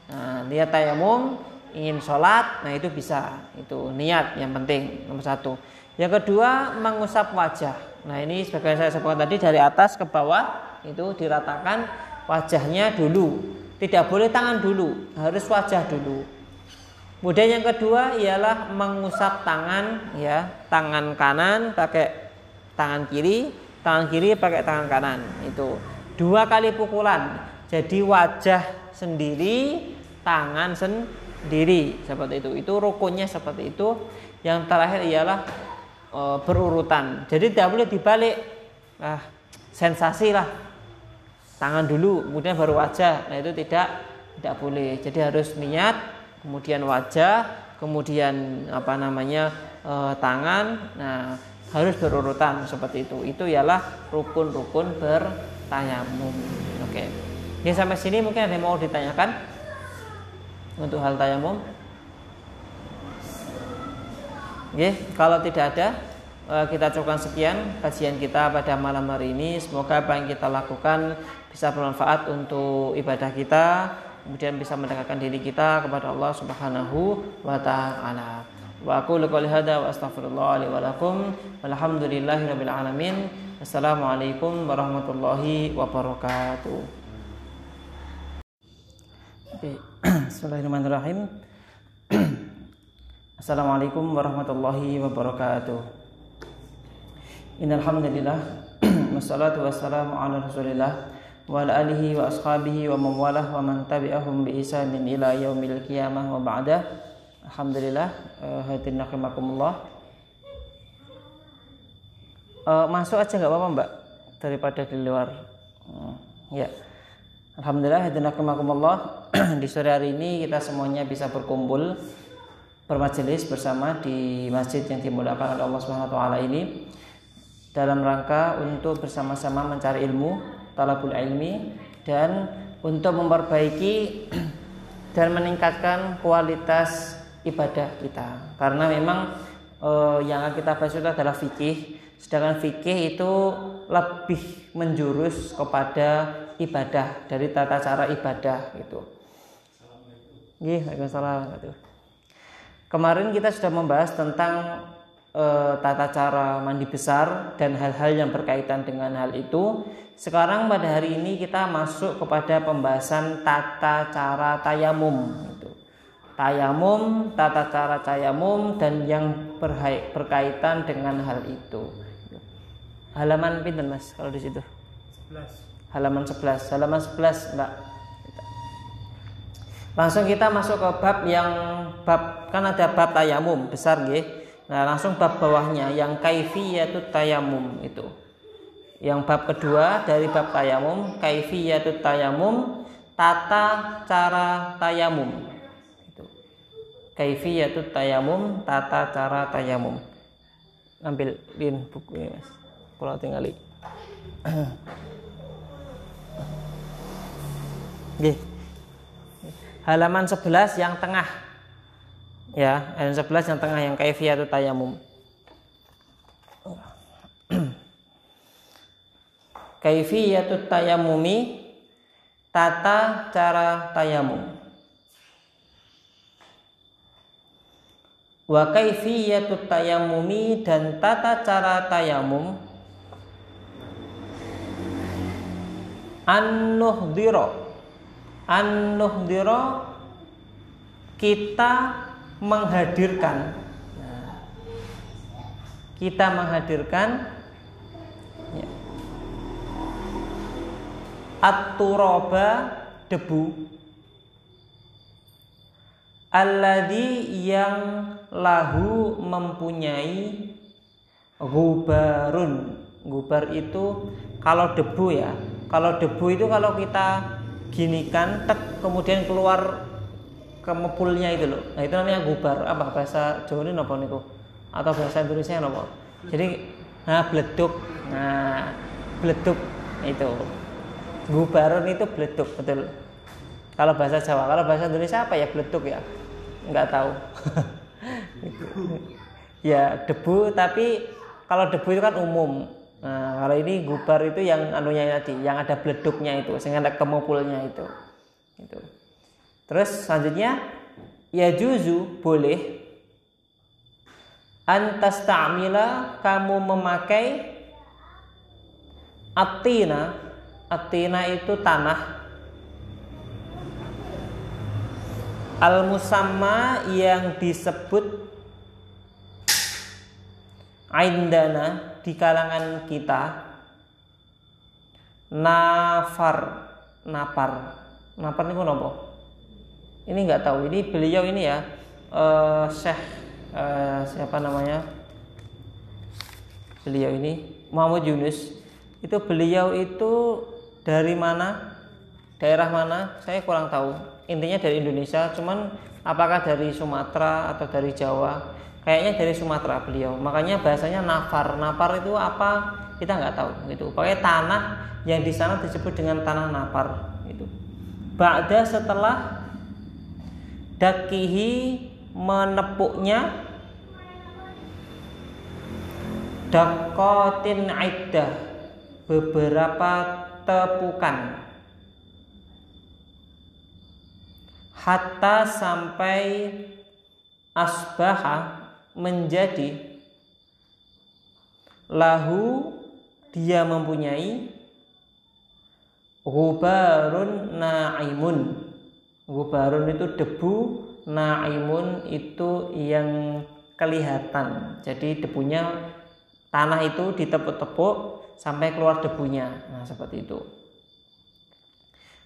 Nah, niat tayamum ingin sholat, nah itu bisa. Itu niat yang penting nomor satu. Yang kedua mengusap wajah. Nah ini sebagai saya sebutkan tadi dari atas ke bawah itu diratakan wajahnya dulu. Tidak boleh tangan dulu, harus wajah dulu. Kemudian yang kedua ialah mengusap tangan ya, tangan kanan pakai tangan kiri, tangan kiri pakai tangan kanan. Itu dua kali pukulan. Jadi wajah sendiri, tangan sendiri seperti itu. Itu rukunnya seperti itu. Yang terakhir ialah e, berurutan. Jadi tidak boleh dibalik. Ah, sensasi lah. Tangan dulu, kemudian baru wajah. Nah itu tidak tidak boleh. Jadi harus niat kemudian wajah, kemudian apa namanya e, tangan. Nah, harus berurutan seperti itu. Itu ialah rukun-rukun bertayamum. Oke. Ini sampai sini mungkin ada yang mau ditanyakan untuk hal tayamum. Oke, kalau tidak ada e, kita cukupkan sekian kajian kita pada malam hari ini. Semoga apa yang kita lakukan bisa bermanfaat untuk ibadah kita kemudian bisa mendekatkan diri kita kepada Allah Subhanahu wa taala. Wa aku qouli hadza wa astaghfirullah li wa lakum. Walhamdulillahirabbil alamin. Assalamualaikum warahmatullahi wabarakatuh. *clears throat* Bismillahirrahmanirrahim. *clears throat* Assalamualaikum warahmatullahi wabarakatuh. Innal hamdalillah *clears throat* wassalatu wassalamu ala Rasulillah wa ala alihi wa ashabihi wa mawalah wa man tabi'ahum bi isanin ila yaumil qiyamah wa ba'da Alhamdulillah uh, hadirin rahimakumullah uh, masuk aja nggak apa-apa mbak daripada di luar. Uh, ya. Alhamdulillah hadirin rahimakumullah *clears throat* di sore hari ini kita semuanya bisa berkumpul bermajelis bersama di masjid yang dimuliakan oleh Allah Subhanahu taala ini dalam rangka untuk bersama-sama mencari ilmu talabul ilmi dan untuk memperbaiki *clears throat* dan meningkatkan kualitas ibadah kita. Karena memang eh, yang kita bahas itu adalah fikih sedangkan fikih itu lebih menjurus kepada ibadah dari tata cara ibadah itu. Kemarin kita sudah membahas tentang e, tata cara mandi besar dan hal-hal yang berkaitan dengan hal itu. Sekarang pada hari ini kita masuk kepada pembahasan tata cara tayamum. Itu. Tayamum, tata cara tayamum dan yang berkaitan dengan hal itu. Halaman pinter mas kalau di situ? 11. Halaman 11. Halaman 11 Mbak. Langsung kita masuk ke bab yang bab kan ada bab tayamum besar nggih Nah, langsung bab bawahnya yang kaifiyatut tayamum itu. Yang bab kedua dari bab tayamum, kaifiyatut tayamum, tata cara tayamum. Itu. Kaifiyatut tayamum, tata cara tayamum. Ambil lin buku ini, Mas. Kalau tinggali. Oke. Halaman 11 yang tengah ya ayat 11 yang tengah yang kaifiyatu tayamum kaifiyatu tayamumi tata cara tayamum wa kaifiyatut tayamumi dan tata cara tayamum an-nuhdira an-nuhdira kita menghadirkan. Kita menghadirkan. Ya, at-turaba debu. Alladhi yang lahu mempunyai gubarun gubar itu kalau debu ya kalau debu itu kalau kita ginikan tek kemudian keluar ke mepulnya itu loh. Nah itu namanya gubar. Apa bahasa Jawa ini apa niku? Atau bahasa Indonesia apa? Jadi nah bleduk. Nah bleduk itu. Gubarun itu bleduk betul. Kalau bahasa Jawa kalau bahasa Indonesia apa ya bleduk ya? Nggak tahu. *laughs* Ya debu tapi kalau debu itu kan umum nah, kalau ini gubar itu yang anunya tadi yang ada beleduknya itu sehingga ada itu. Itu terus selanjutnya ya juzu boleh. Antas ta'mila kamu memakai atina. Atina itu tanah. Al musamma yang disebut aindana di kalangan kita nafar napar. Napar ini nopo ini nggak tahu. Ini beliau ini ya uh, syekh uh, siapa namanya? Beliau ini Muhammad Yunus. Itu beliau itu dari mana? Daerah mana? Saya kurang tahu. Intinya dari Indonesia. Cuman apakah dari Sumatera atau dari Jawa kayaknya dari Sumatera beliau. Makanya bahasanya nafar. Nafar itu apa? Kita nggak tahu gitu. Pakai tanah yang di sana disebut dengan tanah nafar itu Ba'da setelah dakihi menepuknya dakotin aidah beberapa tepukan. Hatta sampai asbaha menjadi lahu dia mempunyai gubarun naimun gubarun itu debu naimun itu yang kelihatan. Jadi debunya tanah itu ditepuk-tepuk sampai keluar debunya. Nah seperti itu.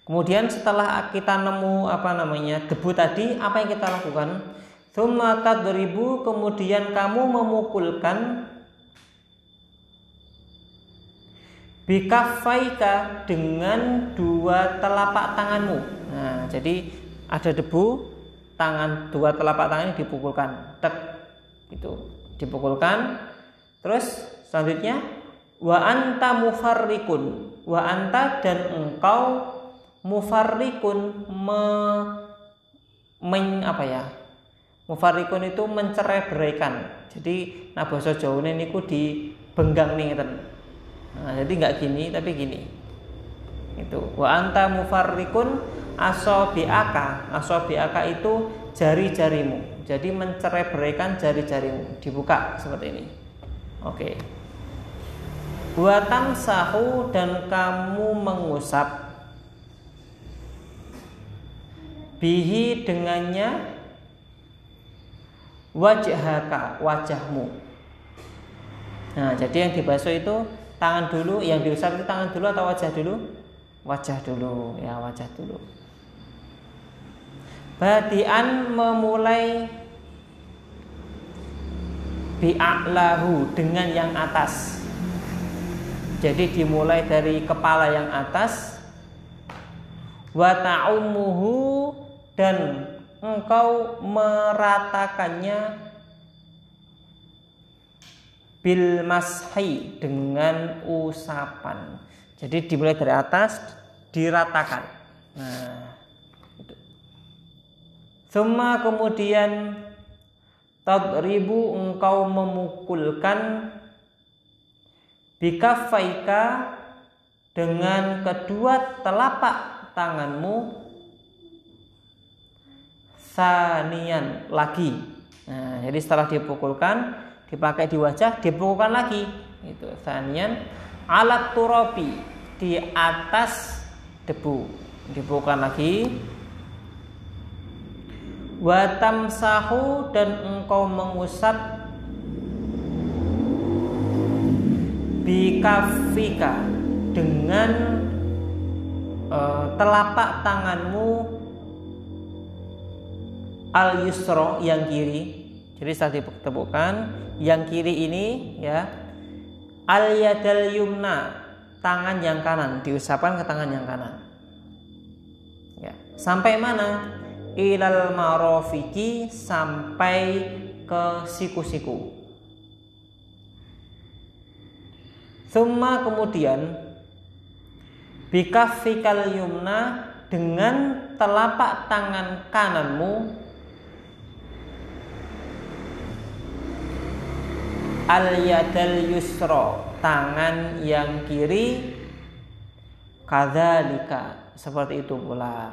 Kemudian setelah kita nemu apa namanya debu tadi, apa yang kita lakukan? Thumma tadribu kemudian kamu memukulkan bikafaika dengan dua telapak tanganmu. Nah, jadi ada debu, tangan dua telapak tangan dipukulkan, tek, gitu, dipukulkan. Terus selanjutnya wa anta mufarrikun, wa anta dan engkau mufarrikun me, men, apa ya mufarrikun itu mencerai beraikan jadi nah Jawa ini ku di benggang nih nah, jadi nggak gini tapi gini. Itu wa anta mufarrikun asobiaka. Asobiaka itu jari-jarimu. Jadi mencerai beraikan jari-jarimu. Dibuka seperti ini. Oke. Buatan sahu dan kamu mengusap. Bihi dengannya wajhaka wajahmu. Nah jadi yang dibasuh itu tangan dulu yang diusap itu tangan dulu atau wajah dulu? Wajah dulu ya wajah dulu. Badian memulai bi'a'lahu dengan yang atas. Jadi dimulai dari kepala yang atas wa ta'umuhu dan engkau meratakannya bil mashi dengan usapan. Jadi dimulai dari atas diratakan. Nah, itu. Semua kemudian tadribu engkau memukulkan bikafaika dengan kedua telapak tanganmu sanian lagi Nah, jadi setelah dipukulkan, dipakai di wajah, dipukulkan lagi. Itu sanian alat turabi di atas debu. Dipukulkan lagi. Watam sahu dan engkau mengusap bikafika dengan uh, telapak tanganmu al yusro yang kiri. Jadi setelah ditemukan. Yang kiri ini ya. Al yadal yumna tangan yang kanan. Diusapkan ke tangan yang kanan. Ya. Sampai mana? Ilal marofiki sampai ke siku-siku. Summa kemudian bikafikal yumna dengan telapak tangan kananmu al yadal yusro tangan yang kiri kadzalika seperti itu pula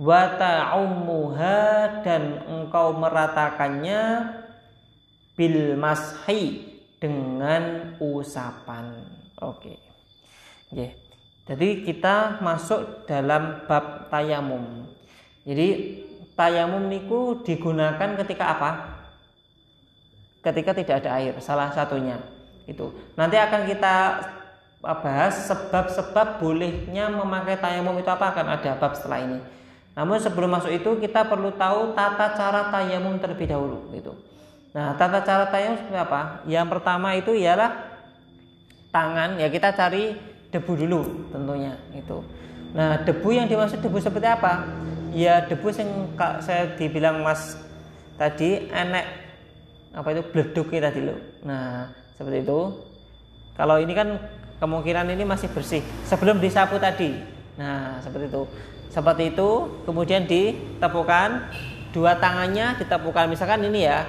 wa ta'ummuha dan engkau meratakannya bil mashi dengan usapan. Oke. Okay. Jadi kita masuk dalam bab tayamum. Jadi tayamum niku digunakan ketika apa? Ketika tidak ada air, salah satunya itu. Nanti akan kita bahas sebab-sebab bolehnya memakai tayamum itu apa akan ada bab setelah ini. Namun sebelum masuk itu kita perlu tahu tata cara tayamum terlebih dahulu gitu. Nah, tata cara tayamum seperti apa? Yang pertama itu ialah tangan, ya kita cari debu dulu tentunya itu. Nah, debu yang dimaksud debu seperti apa? Ya debu yang saya dibilang Mas tadi enek apa itu bleduknya tadi lo. Nah, seperti itu. Kalau ini kan kemungkinan ini masih bersih sebelum disapu tadi. Nah, seperti itu. Seperti itu, kemudian ditepukan dua tangannya ditepukan misalkan ini ya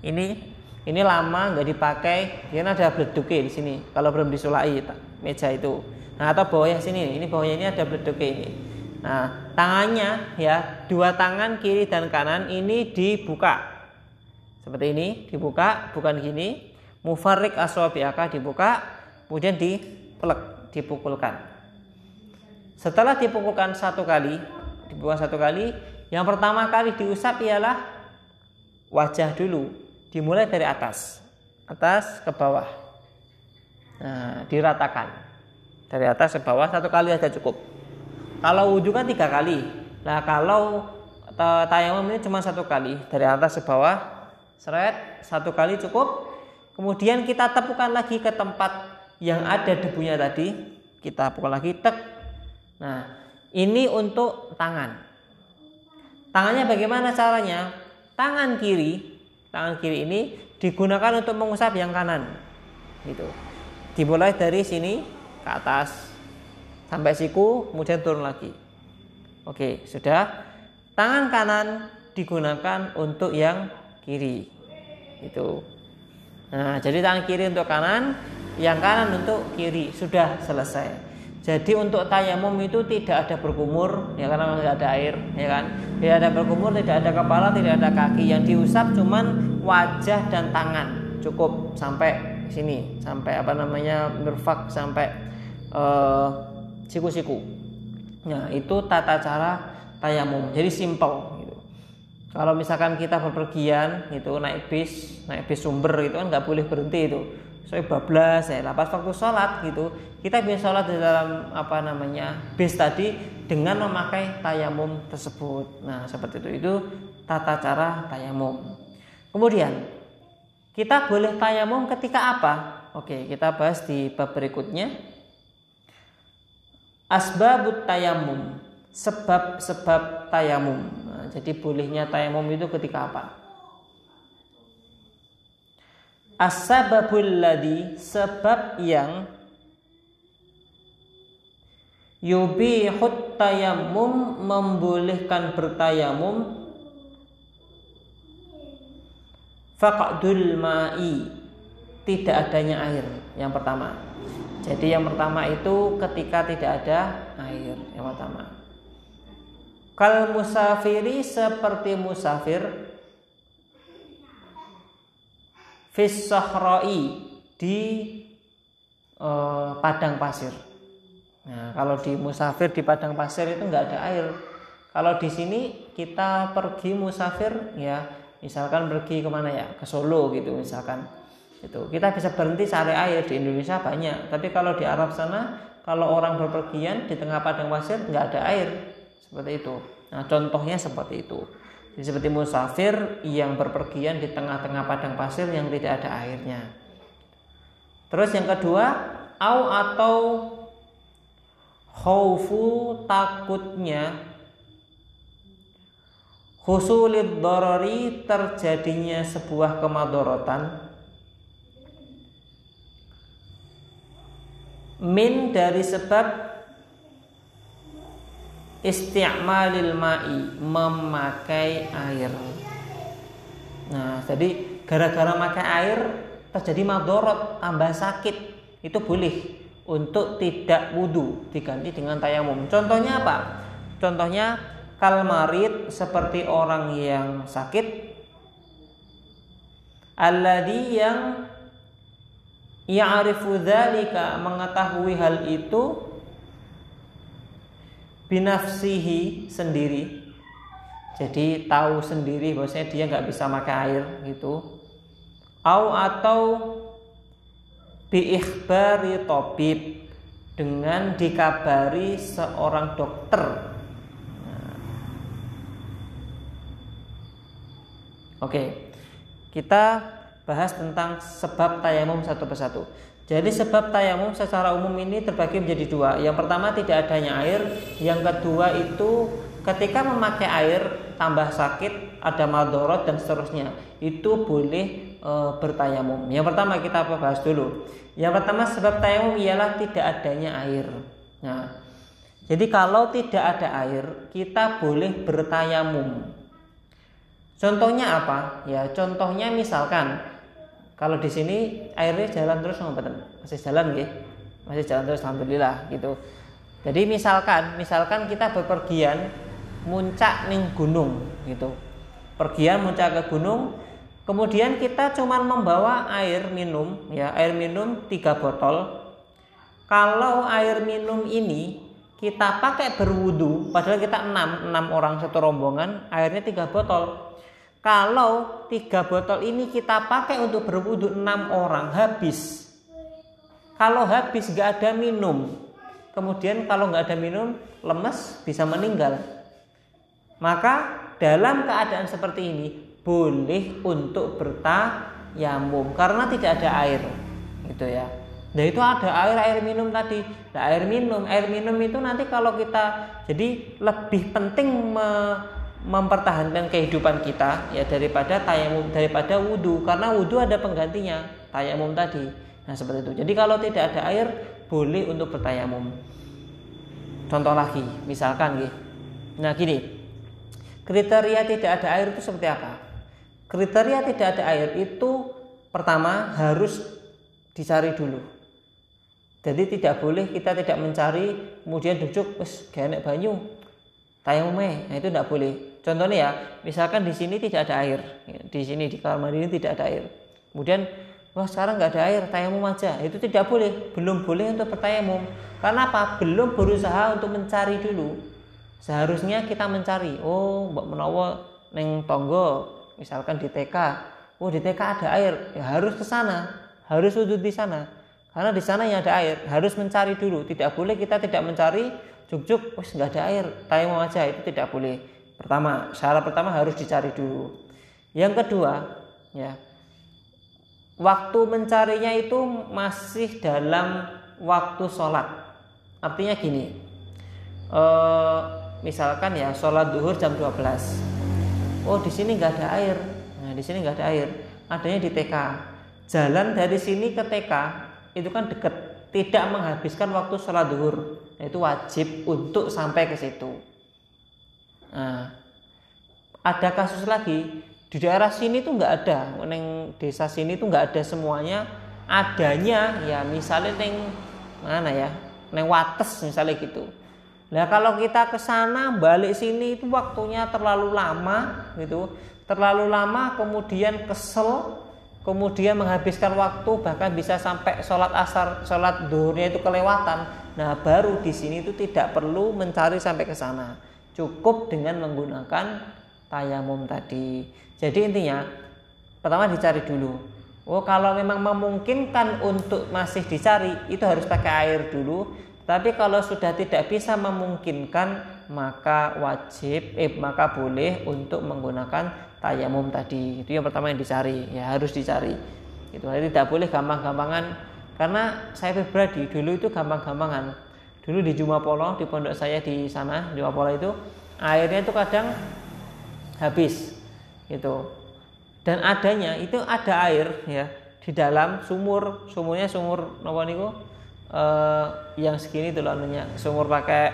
ini ini lama nggak dipakai dia ada bleduknya di sini kalau belum disulai meja itu nah atau bawahnya sini. Ini bawahnya ini ada bleduknya ini. Nah tangannya ya dua tangan kiri dan kanan ini dibuka. Seperti ini dibuka bukan gini. Mufarik aswabiaka dibuka kemudian dipelek dipukulkan. Setelah dipukulkan satu kali dibuka satu kali yang pertama kali diusap ialah wajah dulu. Dimulai dari atas. Atas ke bawah. Nah, diratakan dari atas ke bawah satu kali saja cukup. Kalau wudhu kan tiga kali. Nah kalau tayamum ini cuma satu kali. Dari atas ke bawah seret satu kali cukup. Kemudian kita tepukan lagi ke tempat yang ada debunya tadi. Kita pukul lagi tek. Nah ini untuk tangan. Tangannya bagaimana caranya? Tangan kiri tangan kiri ini digunakan untuk mengusap yang kanan. Gitu. Dimulai dari sini ke atas. Sampai siku kemudian turun lagi. Oke sudah. Tangan kanan digunakan untuk yang kiri. Itu nah jadi tangan kiri untuk kanan yang kanan untuk kiri. Sudah selesai. Jadi untuk tayamum itu tidak ada berkumur ya karena tidak ada air ya kan. Tidak ada berkumur, tidak ada kepala, tidak ada kaki. Yang diusap cuman wajah dan tangan. Cukup sampai sini, sampai apa namanya mirfak sampai uh, siku-siku. Nah, itu tata cara tayamum. Jadi simple gitu. Kalau misalkan kita bepergian gitu naik bis, naik bis sumber gitu kan nggak boleh berhenti itu. Saya bablas ya pas waktu sholat gitu. Kita bisa sholat di dalam apa namanya bis tadi dengan memakai tayamum tersebut. Nah seperti itu. Itu tata cara tayamum. Kemudian kita boleh tayamum ketika apa? Oke kita bahas di bab berikutnya asbabut tayamum sebab-sebab tayamum nah, jadi bolehnya tayamum itu ketika apa? Asbabul ladhi sebab yang yubihut tayamum membolehkan bertayamum faqdul ma'i tidak adanya air yang pertama jadi yang pertama itu ketika tidak ada air yang pertama kal musafiri seperti musafir fis di uh, padang pasir. Nah, kalau di musafir di padang pasir itu nggak ada air. Kalau di sini kita pergi musafir ya, misalkan pergi ke mana ya, ke Solo gitu misalkan. Itu kita bisa berhenti cari air di Indonesia banyak. Tapi kalau di Arab sana, kalau orang berpergian di tengah padang pasir nggak ada air seperti itu. Nah, contohnya seperti itu. Jadi seperti musafir yang berpergian di tengah-tengah padang pasir yang tidak ada airnya. Terus yang kedua, au atau khaufu takutnya husulid dorori terjadinya sebuah kemadorotan min dari sebab isti'malil ma'i memakai air. Nah jadi gara-gara makai air terjadi madorot tambah sakit. Itu boleh untuk tidak wudhu diganti dengan tayamum. Contohnya apa? Contohnya kalmarit seperti orang yang sakit alladhi yang ya'rifu dzalika mengetahui hal itu binafsihi sendiri. Jadi tahu sendiri bahwasanya dia nggak bisa makan air gitu. Au atau biikhbari tobib dengan dikabari seorang dokter. Nah. oke kita bahas tentang sebab tayamum satu persatu jadi sebab tayamum secara umum ini terbagi menjadi dua. Yang pertama tidak adanya air, yang kedua itu ketika memakai air tambah sakit, ada madorot dan seterusnya. Itu boleh e, bertayamum. Yang pertama kita bahas dulu. Yang pertama sebab tayamum ialah tidak adanya air. Nah, jadi kalau tidak ada air, kita boleh bertayamum. Contohnya apa? Ya, contohnya misalkan kalau di sini airnya jalan terus ngobaten. Masih jalan nggih. Masih jalan terus alhamdulillah gitu. Jadi misalkan misalkan kita bepergian muncak ning gunung gitu. Pergian muncak ke gunung, kemudian kita cuma membawa air minum ya, air minum tiga botol. Kalau air minum ini kita pakai berwudu, padahal kita enam, enam orang satu rombongan, airnya tiga botol kalau tiga botol ini kita pakai untuk berwudhu enam orang habis. Kalau habis nggak ada minum, kemudian kalau nggak ada minum lemes bisa meninggal. Maka dalam keadaan seperti ini boleh untuk bertayamum karena tidak ada air, gitu ya. Nah itu ada air air minum tadi. Nah, air minum, air minum itu nanti kalau kita jadi lebih penting me, mempertahankan kehidupan kita ya daripada tayamum daripada wudhu karena wudhu ada penggantinya tayamum tadi. Nah seperti itu. Jadi kalau tidak ada air boleh untuk bertayamum. Contoh lagi misalkan gitu nah gini. Kriteria tidak ada air itu seperti apa? Kriteria tidak ada air itu pertama harus dicari dulu. Jadi tidak boleh kita tidak mencari kemudian duduk wes gak banyu. Tayamum nah itu tidak boleh Contohnya ya, misalkan di sini tidak ada air, di sini di kamar mandi tidak ada air. Kemudian, wah sekarang nggak ada air, tayamum aja. Itu tidak boleh, belum boleh untuk bertayamum. Karena apa? Belum berusaha untuk mencari dulu. Seharusnya kita mencari. Oh, Mbak Menowo neng tonggo, misalkan di TK. Oh di TK ada air, ya harus ke sana, harus sudut di sana. Karena di sana yang ada air, harus mencari dulu. Tidak boleh kita tidak mencari, juk-juk, wah nggak ada air, tayamum aja itu tidak boleh. Pertama, syarat pertama harus dicari dulu. Yang kedua, ya. Waktu mencarinya itu masih dalam waktu sholat. Artinya gini, e, misalkan ya sholat duhur jam 12. Oh di sini nggak ada air. Nah di sini nggak ada air. Adanya di TK. Jalan dari sini ke TK itu kan deket. Tidak menghabiskan waktu sholat duhur. Nah, itu wajib untuk sampai ke situ. Nah, ada kasus lagi di daerah sini tuh nggak ada, neng desa sini tuh nggak ada semuanya. Adanya ya misalnya neng mana ya, neng Wates misalnya gitu. Nah kalau kita ke sana balik sini itu waktunya terlalu lama gitu, terlalu lama kemudian kesel, kemudian menghabiskan waktu bahkan bisa sampai sholat asar, sholat duhurnya itu kelewatan. Nah baru di sini itu tidak perlu mencari sampai ke sana, cukup dengan menggunakan tayamum tadi. Jadi intinya pertama dicari dulu. Oh kalau memang memungkinkan untuk masih dicari itu harus pakai air dulu tapi kalau sudah tidak bisa memungkinkan maka wajib eh maka boleh untuk menggunakan tayamum tadi. Itu yang pertama yang dicari, ya harus dicari. Itu tidak boleh gampang-gampangan karena saya pribadi dulu itu gampang-gampangan. Dulu di Jumapolo di pondok saya di sana Jumapolo itu airnya itu kadang habis gitu. Dan adanya itu ada air ya di dalam sumur, sumurnya sumur nopo niku? Uh, yang segini itu loh anunya. Sumur pakai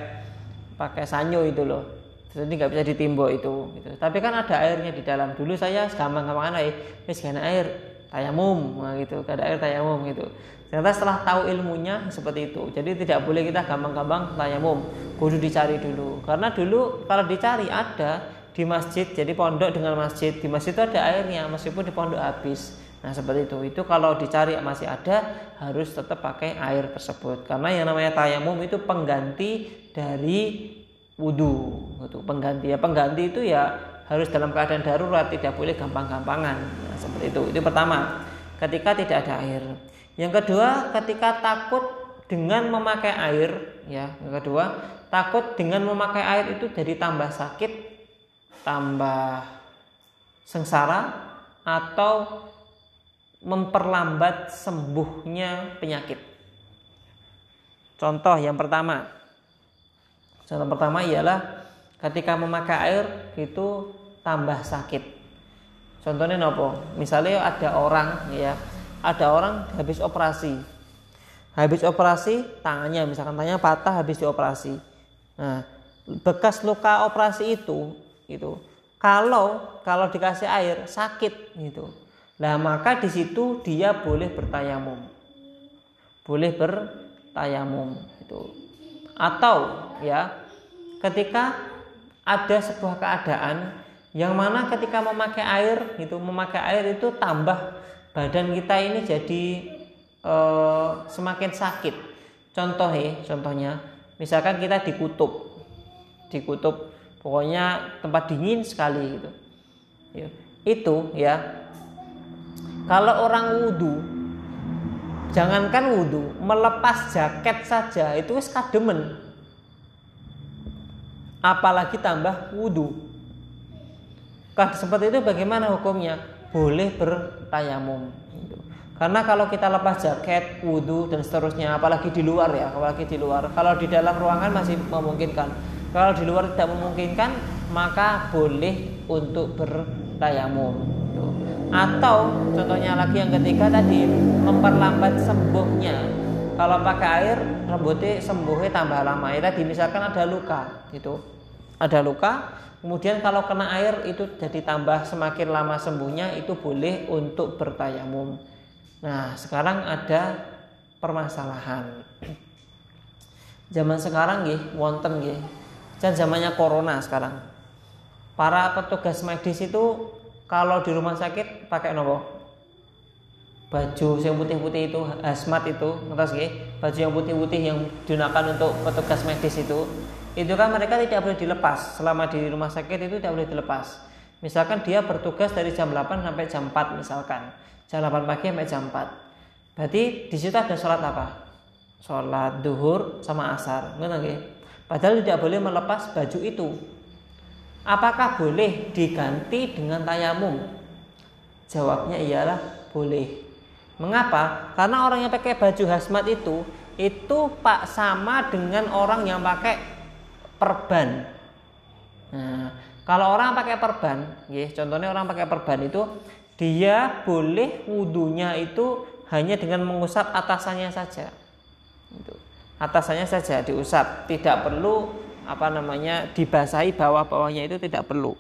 pakai sanyo itu loh. Jadi nggak bisa ditimbok itu gitu. tapi kan ada airnya di dalam. Dulu saya gampang-gampang air. Wis air tayamum nah, gitu. Ada air tayamum gitu ternyata setelah tahu ilmunya seperti itu jadi tidak boleh kita gampang-gampang tayamum kudu dicari dulu karena dulu kalau dicari ada di masjid jadi pondok dengan masjid di masjid itu ada airnya meskipun di pondok habis Nah seperti itu. Itu kalau dicari masih ada harus tetap pakai air tersebut. Karena yang namanya tayamum itu pengganti dari wudhu. Itu pengganti ya pengganti itu ya harus dalam keadaan darurat tidak boleh gampang-gampangan. Nah, seperti itu. Itu pertama. Ketika tidak ada air. Yang kedua ketika takut dengan memakai air ya. Yang kedua takut dengan memakai air itu jadi tambah sakit, tambah sengsara atau memperlambat sembuhnya penyakit. Contoh yang pertama. Contoh pertama ialah ketika memakai air itu tambah sakit. Contohnya nopo? Misalnya ada orang ya, ada orang habis operasi. Habis operasi tangannya misalkan tangannya patah habis dioperasi. Nah, bekas luka operasi itu itu kalau kalau dikasih air sakit gitu Nah, maka di situ dia boleh bertayamum. Boleh bertayamum itu. Atau ya, ketika ada sebuah keadaan yang mana ketika memakai air itu memakai air itu tambah badan kita ini jadi e, semakin sakit. Contoh ya, contohnya misalkan kita di kutub. Di kutub pokoknya tempat dingin sekali gitu. Ya, itu ya kalau orang wudhu, jangankan wudhu, melepas jaket saja itu wis kademen. Apalagi tambah wudhu. Kalau seperti itu bagaimana hukumnya? Boleh bertayamum. Karena kalau kita lepas jaket, wudhu dan seterusnya, apalagi di luar ya, apalagi di luar. Kalau di dalam ruangan masih memungkinkan. Kalau di luar tidak memungkinkan, maka boleh untuk bertayamum atau contohnya lagi yang ketiga tadi memperlambat sembuhnya kalau pakai air rambutnya sembuhnya tambah lama ya tadi misalkan ada luka itu ada luka kemudian kalau kena air itu jadi tambah semakin lama sembuhnya itu boleh untuk bertayamum. Nah sekarang ada permasalahan. Zaman sekarang nih wonten nih dan zamannya corona sekarang. Para petugas medis itu kalau di rumah sakit pakai nopo baju yang putih-putih itu hazmat itu ngerti sih baju yang putih-putih yang digunakan untuk petugas medis itu itu kan mereka tidak boleh dilepas. Selama di rumah sakit itu tidak boleh dilepas. Misalkan dia bertugas dari jam 8 sampai jam 4 misalkan. Jam 8 pagi sampai jam 4 berarti di situ ada sholat apa? Sholat duhur sama asar ngerti padahal tidak boleh melepas baju itu. Apakah boleh diganti dengan tayamum? Jawabnya ialah boleh. Mengapa? Karena orang yang pakai baju hazmat itu itu pak sama dengan orang yang pakai perban. Nah, kalau orang pakai perban, ya, contohnya orang pakai perban itu dia boleh wudhunya itu hanya dengan mengusap atasannya saja. Atasannya saja diusap, tidak perlu apa namanya dibasahi bawah-bawahnya itu tidak perlu.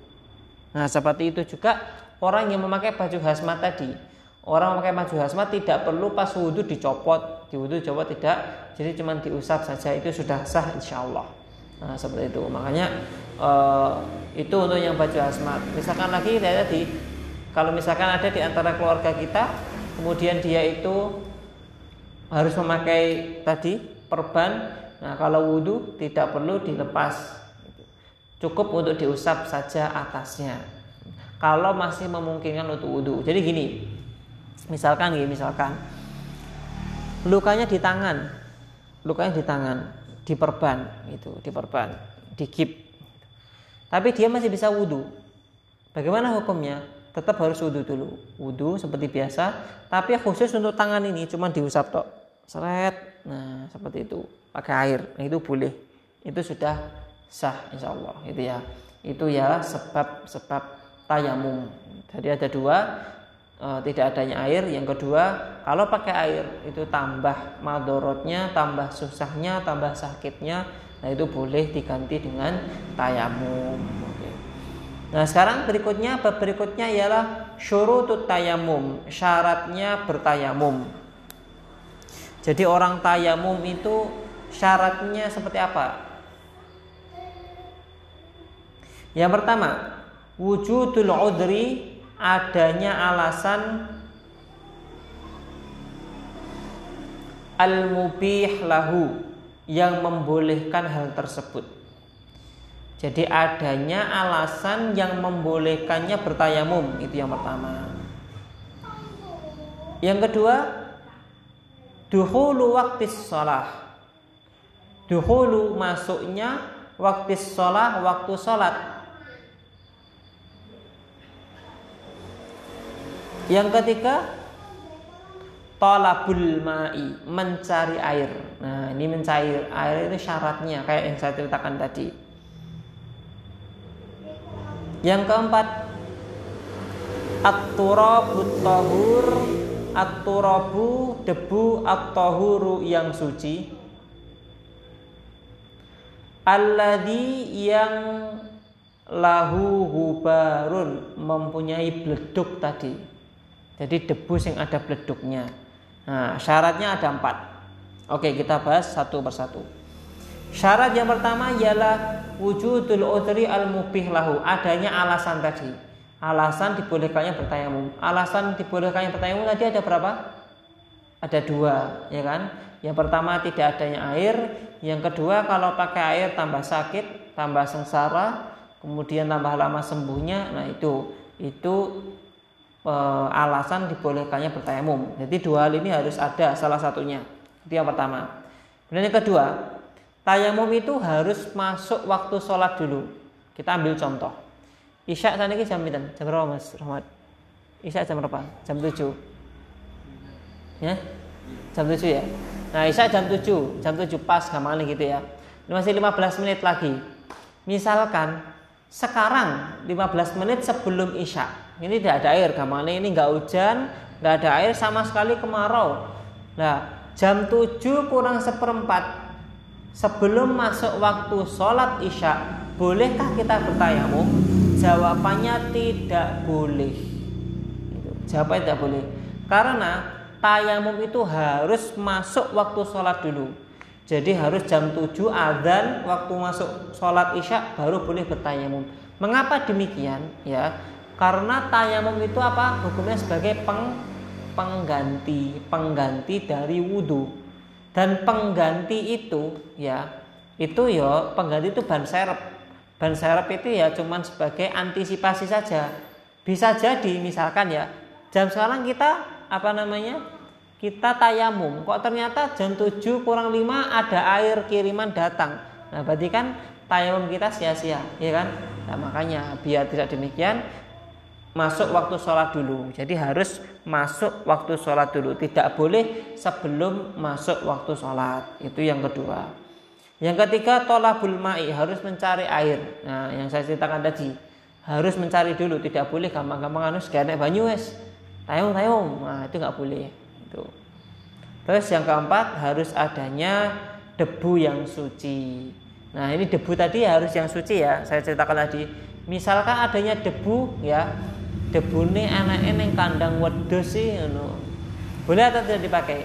Nah, seperti itu juga orang yang memakai baju hazmat tadi. Orang memakai baju hazmat tidak perlu pas wudhu dicopot, di wudhu dicopot tidak, jadi cuma diusap saja itu sudah sah insya Allah. Nah, seperti itu. Makanya uh, itu untuk yang baju asmat. Misalkan lagi tadi kalau misalkan ada di antara keluarga kita kemudian dia itu harus memakai tadi perban. Nah, kalau wudhu tidak perlu dilepas. Cukup untuk diusap saja atasnya. Kalau masih memungkinkan untuk wudhu. Jadi gini, misalkan gini, misalkan lukanya di tangan, lukanya di tangan, di perban, itu, di perban, di kip. Tapi dia masih bisa wudhu. Bagaimana hukumnya? Tetap harus wudhu dulu. Wudhu seperti biasa, tapi khusus untuk tangan ini cuma diusap tok. Seret. Nah, seperti itu. Pakai air. Nah, itu boleh. Itu sudah sah insya Allah. Itu ya. Itu ya sebab-sebab tayamum. Jadi ada dua e, tidak adanya air. Yang kedua, kalau pakai air itu tambah madorotnya, tambah susahnya, tambah sakitnya. Nah itu boleh diganti dengan tayamum. Nah sekarang berikutnya bab berikutnya ialah syurutut tayamum, syaratnya bertayamum. Jadi orang tayamum itu syaratnya seperti apa? Yang pertama, wujudul udri adanya alasan al-mubih lahu yang membolehkan hal tersebut. Jadi adanya alasan yang membolehkannya bertayamum itu yang pertama. Yang kedua, duhulu waktu sholat. Duhulu masuknya waktu sholat, waktu sholat Yang ketiga tolabul ma'i mencari air. Nah ini mencari air itu syaratnya kayak yang saya ceritakan tadi. Yang keempat at-turabu tahur at-turabu debu at-tahuru yang suci alladhi yang lahu hubarun mempunyai beleduk tadi jadi debu yang ada beleduknya. Nah, syaratnya ada empat. Oke, kita bahas satu persatu. Syarat yang pertama ialah wujudul udri al mubih lahu, adanya alasan tadi. Alasan dibolehkannya bertayamum. Alasan dibolehkannya bertayamum tadi ada berapa? Ada dua, ya kan? Yang pertama tidak adanya air, yang kedua kalau pakai air tambah sakit, tambah sengsara, kemudian tambah lama sembuhnya. Nah, itu itu e, alasan dibolehkannya bertayamum. Jadi dua hal ini harus ada salah satunya. Itu yang pertama. Kemudian yang kedua, tayamum itu harus masuk waktu sholat dulu. Kita ambil contoh. Isya ini jam berapa? Jam berapa Mas Rahmat? Isya jam berapa? Jam 7. Ya? Jam 7 ya? Nah, Isya jam 7, jam 7 pas gampang gitu ya. Ini masih 15 menit lagi. Misalkan sekarang 15 menit sebelum Isya ini tidak ada air gamane ini nggak hujan nggak ada air sama sekali kemarau. Nah jam 7 kurang seperempat sebelum masuk waktu sholat isya bolehkah kita bertayamum? Jawabannya tidak boleh. Jawabannya tidak boleh. Karena tayamum itu harus masuk waktu sholat dulu. Jadi harus jam 7 adzan waktu masuk sholat isya baru boleh bertayamum. Mengapa demikian? Ya karena tayamum itu apa? Hukumnya sebagai peng, pengganti, pengganti dari wudhu. Dan pengganti itu ya, itu ya pengganti itu ban serep. Ban serep itu ya cuman sebagai antisipasi saja. Bisa jadi misalkan ya, jam sekarang kita apa namanya? Kita tayamum, kok ternyata jam 7 kurang 5 ada air kiriman datang. Nah, berarti kan tayamum kita sia-sia, ya kan? Nah, makanya biar tidak demikian, masuk waktu sholat dulu. Jadi harus masuk waktu sholat dulu. Tidak boleh sebelum masuk waktu sholat. Itu yang kedua. Yang ketiga tolabul ma'i harus mencari air. Nah yang saya ceritakan tadi harus mencari dulu. Tidak boleh gampang-gampang anu kayak banyu es. Tayung tayung. Nah itu nggak boleh. Itu. Terus yang keempat harus adanya debu yang suci. Nah ini debu tadi harus yang suci ya. Saya ceritakan tadi. Misalkan adanya debu ya debune anake ning kandang wedhus sih ngono. Boleh atau tidak dipakai?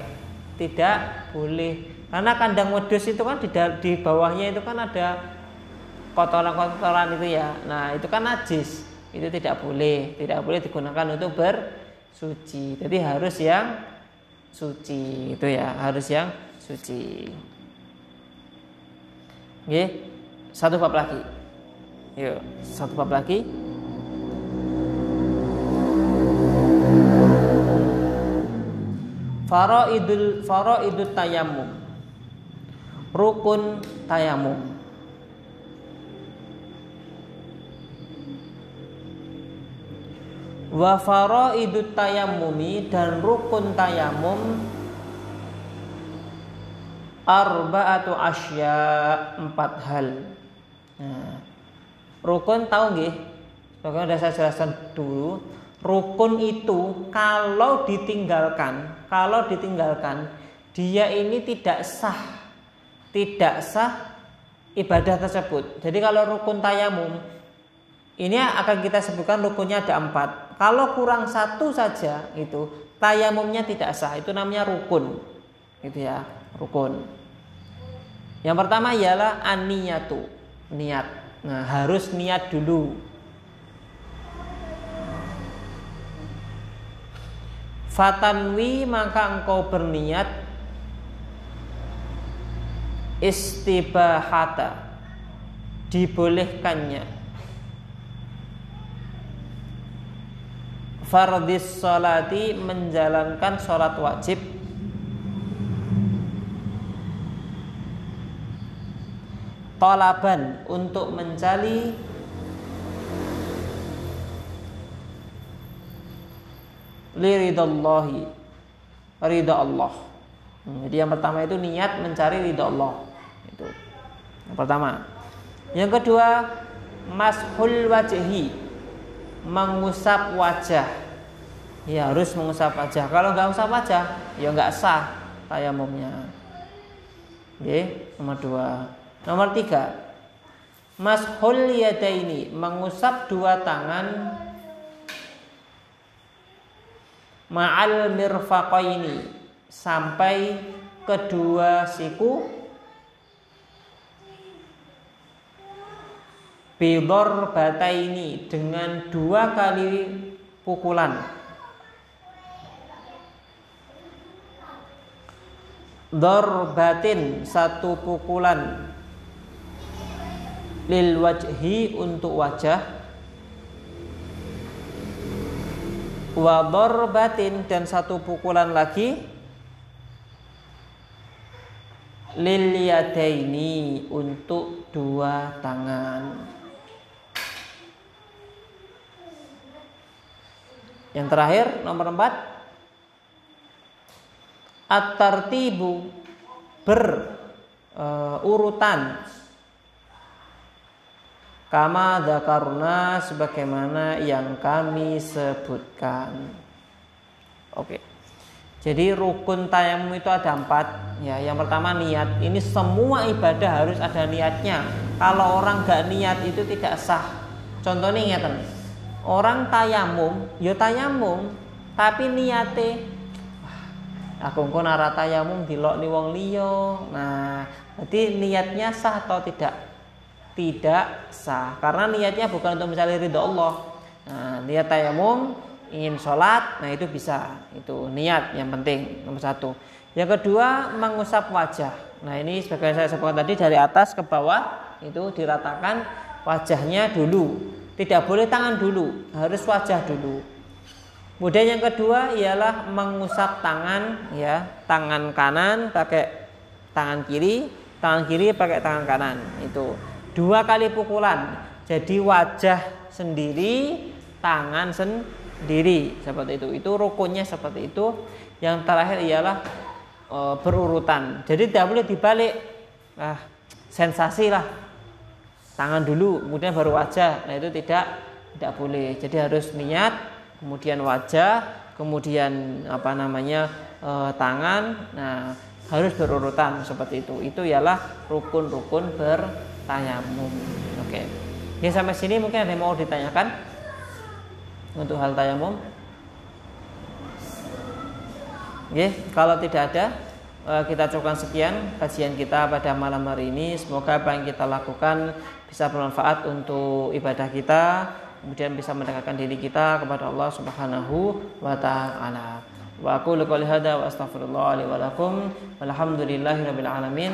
Tidak boleh. Karena kandang wedhus itu kan di, di bawahnya itu kan ada kotoran-kotoran itu ya. Nah, itu kan najis. Itu tidak boleh, tidak boleh digunakan untuk bersuci. Jadi harus yang suci itu ya, harus yang suci. Oke. Satu bab lagi. Yuk, satu bab lagi. Faraidul faraidut tayamum. Rukun tayamum. wa faraidut tayammumi dan rukun tayamum arba'atu asya empat hal nah, rukun tahu nggih Bagaimana sudah saya jelaskan dulu rukun itu kalau ditinggalkan kalau ditinggalkan dia ini tidak sah tidak sah ibadah tersebut jadi kalau rukun tayamum ini akan kita sebutkan rukunnya ada empat. Kalau kurang satu saja itu tayamumnya tidak sah. Itu namanya rukun. Gitu ya, rukun. Yang pertama ialah aniyatu, niat. Nah, harus niat dulu. Fatanwi maka engkau berniat istibahata dibolehkannya. Fardis salati menjalankan sholat wajib. Tolaban untuk mencari liridallahi ridha Allah. Hmm, jadi yang pertama itu niat mencari ridha Allah. Itu. Yang pertama. Yang kedua mashul wajhi. Mengusap wajah. Ya harus mengusap wajah. Kalau nggak usap wajah ya nggak sah tayamumnya. Oke, nomor dua. Nomor tiga. Mashul ini mengusap dua tangan ma'al mirfaqaini. Sampai kedua siku. Bidor bata ini dengan dua kali pukulan. Batin. Satu pukulan. Lil wajhi untuk wajah wa batin dan satu pukulan lagi. Lil yadaini untuk dua tangan. Yang terakhir nomor empat. At-tartibu berurutan uh, kama dzakarna sebagaimana yang kami sebutkan. Oke. Jadi rukun tayamum itu ada empat. Ya, yang pertama niat. Ini semua ibadah harus ada niatnya. Kalau orang gak niat itu tidak sah. Contohnya ingatan orang tayamum ya tayamum tapi niate aku engko nara tayamum dilok ni wong liya nah berarti niatnya sah atau tidak tidak sah. Karena niatnya bukan untuk mencari ridho Allah. Nah, niat tayamum ingin sholat nah itu bisa. Itu niat yang penting nomor satu. Yang kedua mengusap wajah. Nah ini sebagai saya sebutkan tadi dari atas ke bawah itu diratakan wajahnya dulu. Tidak boleh tangan dulu, harus wajah dulu. Kemudian yang kedua ialah mengusap tangan ya, tangan kanan pakai tangan kiri, tangan kiri pakai tangan kanan. Itu dua kali pukulan. Jadi wajah sendiri, tangan sendiri seperti itu. Itu rukunnya seperti itu. Yang terakhir ialah e, berurutan. Jadi tidak boleh dibalik. Ah, sensasi lah tangan dulu kemudian baru wajah nah itu tidak tidak boleh jadi harus niat kemudian wajah kemudian apa namanya e, tangan nah harus berurutan seperti itu itu ialah rukun-rukun bertayamum oke ya sampai sini mungkin ada yang mau ditanyakan untuk hal tayamum ya kalau tidak ada eh, kita cukupkan sekian kajian kita pada malam hari ini. Semoga apa yang kita lakukan bisa bermanfaat untuk ibadah kita, kemudian bisa mendekatkan diri kita kepada Allah Subhanahu wa taala. Wa aqulu qouli hadza wa astaghfirullah li wa lakum. Walhamdulillahirabbil alamin.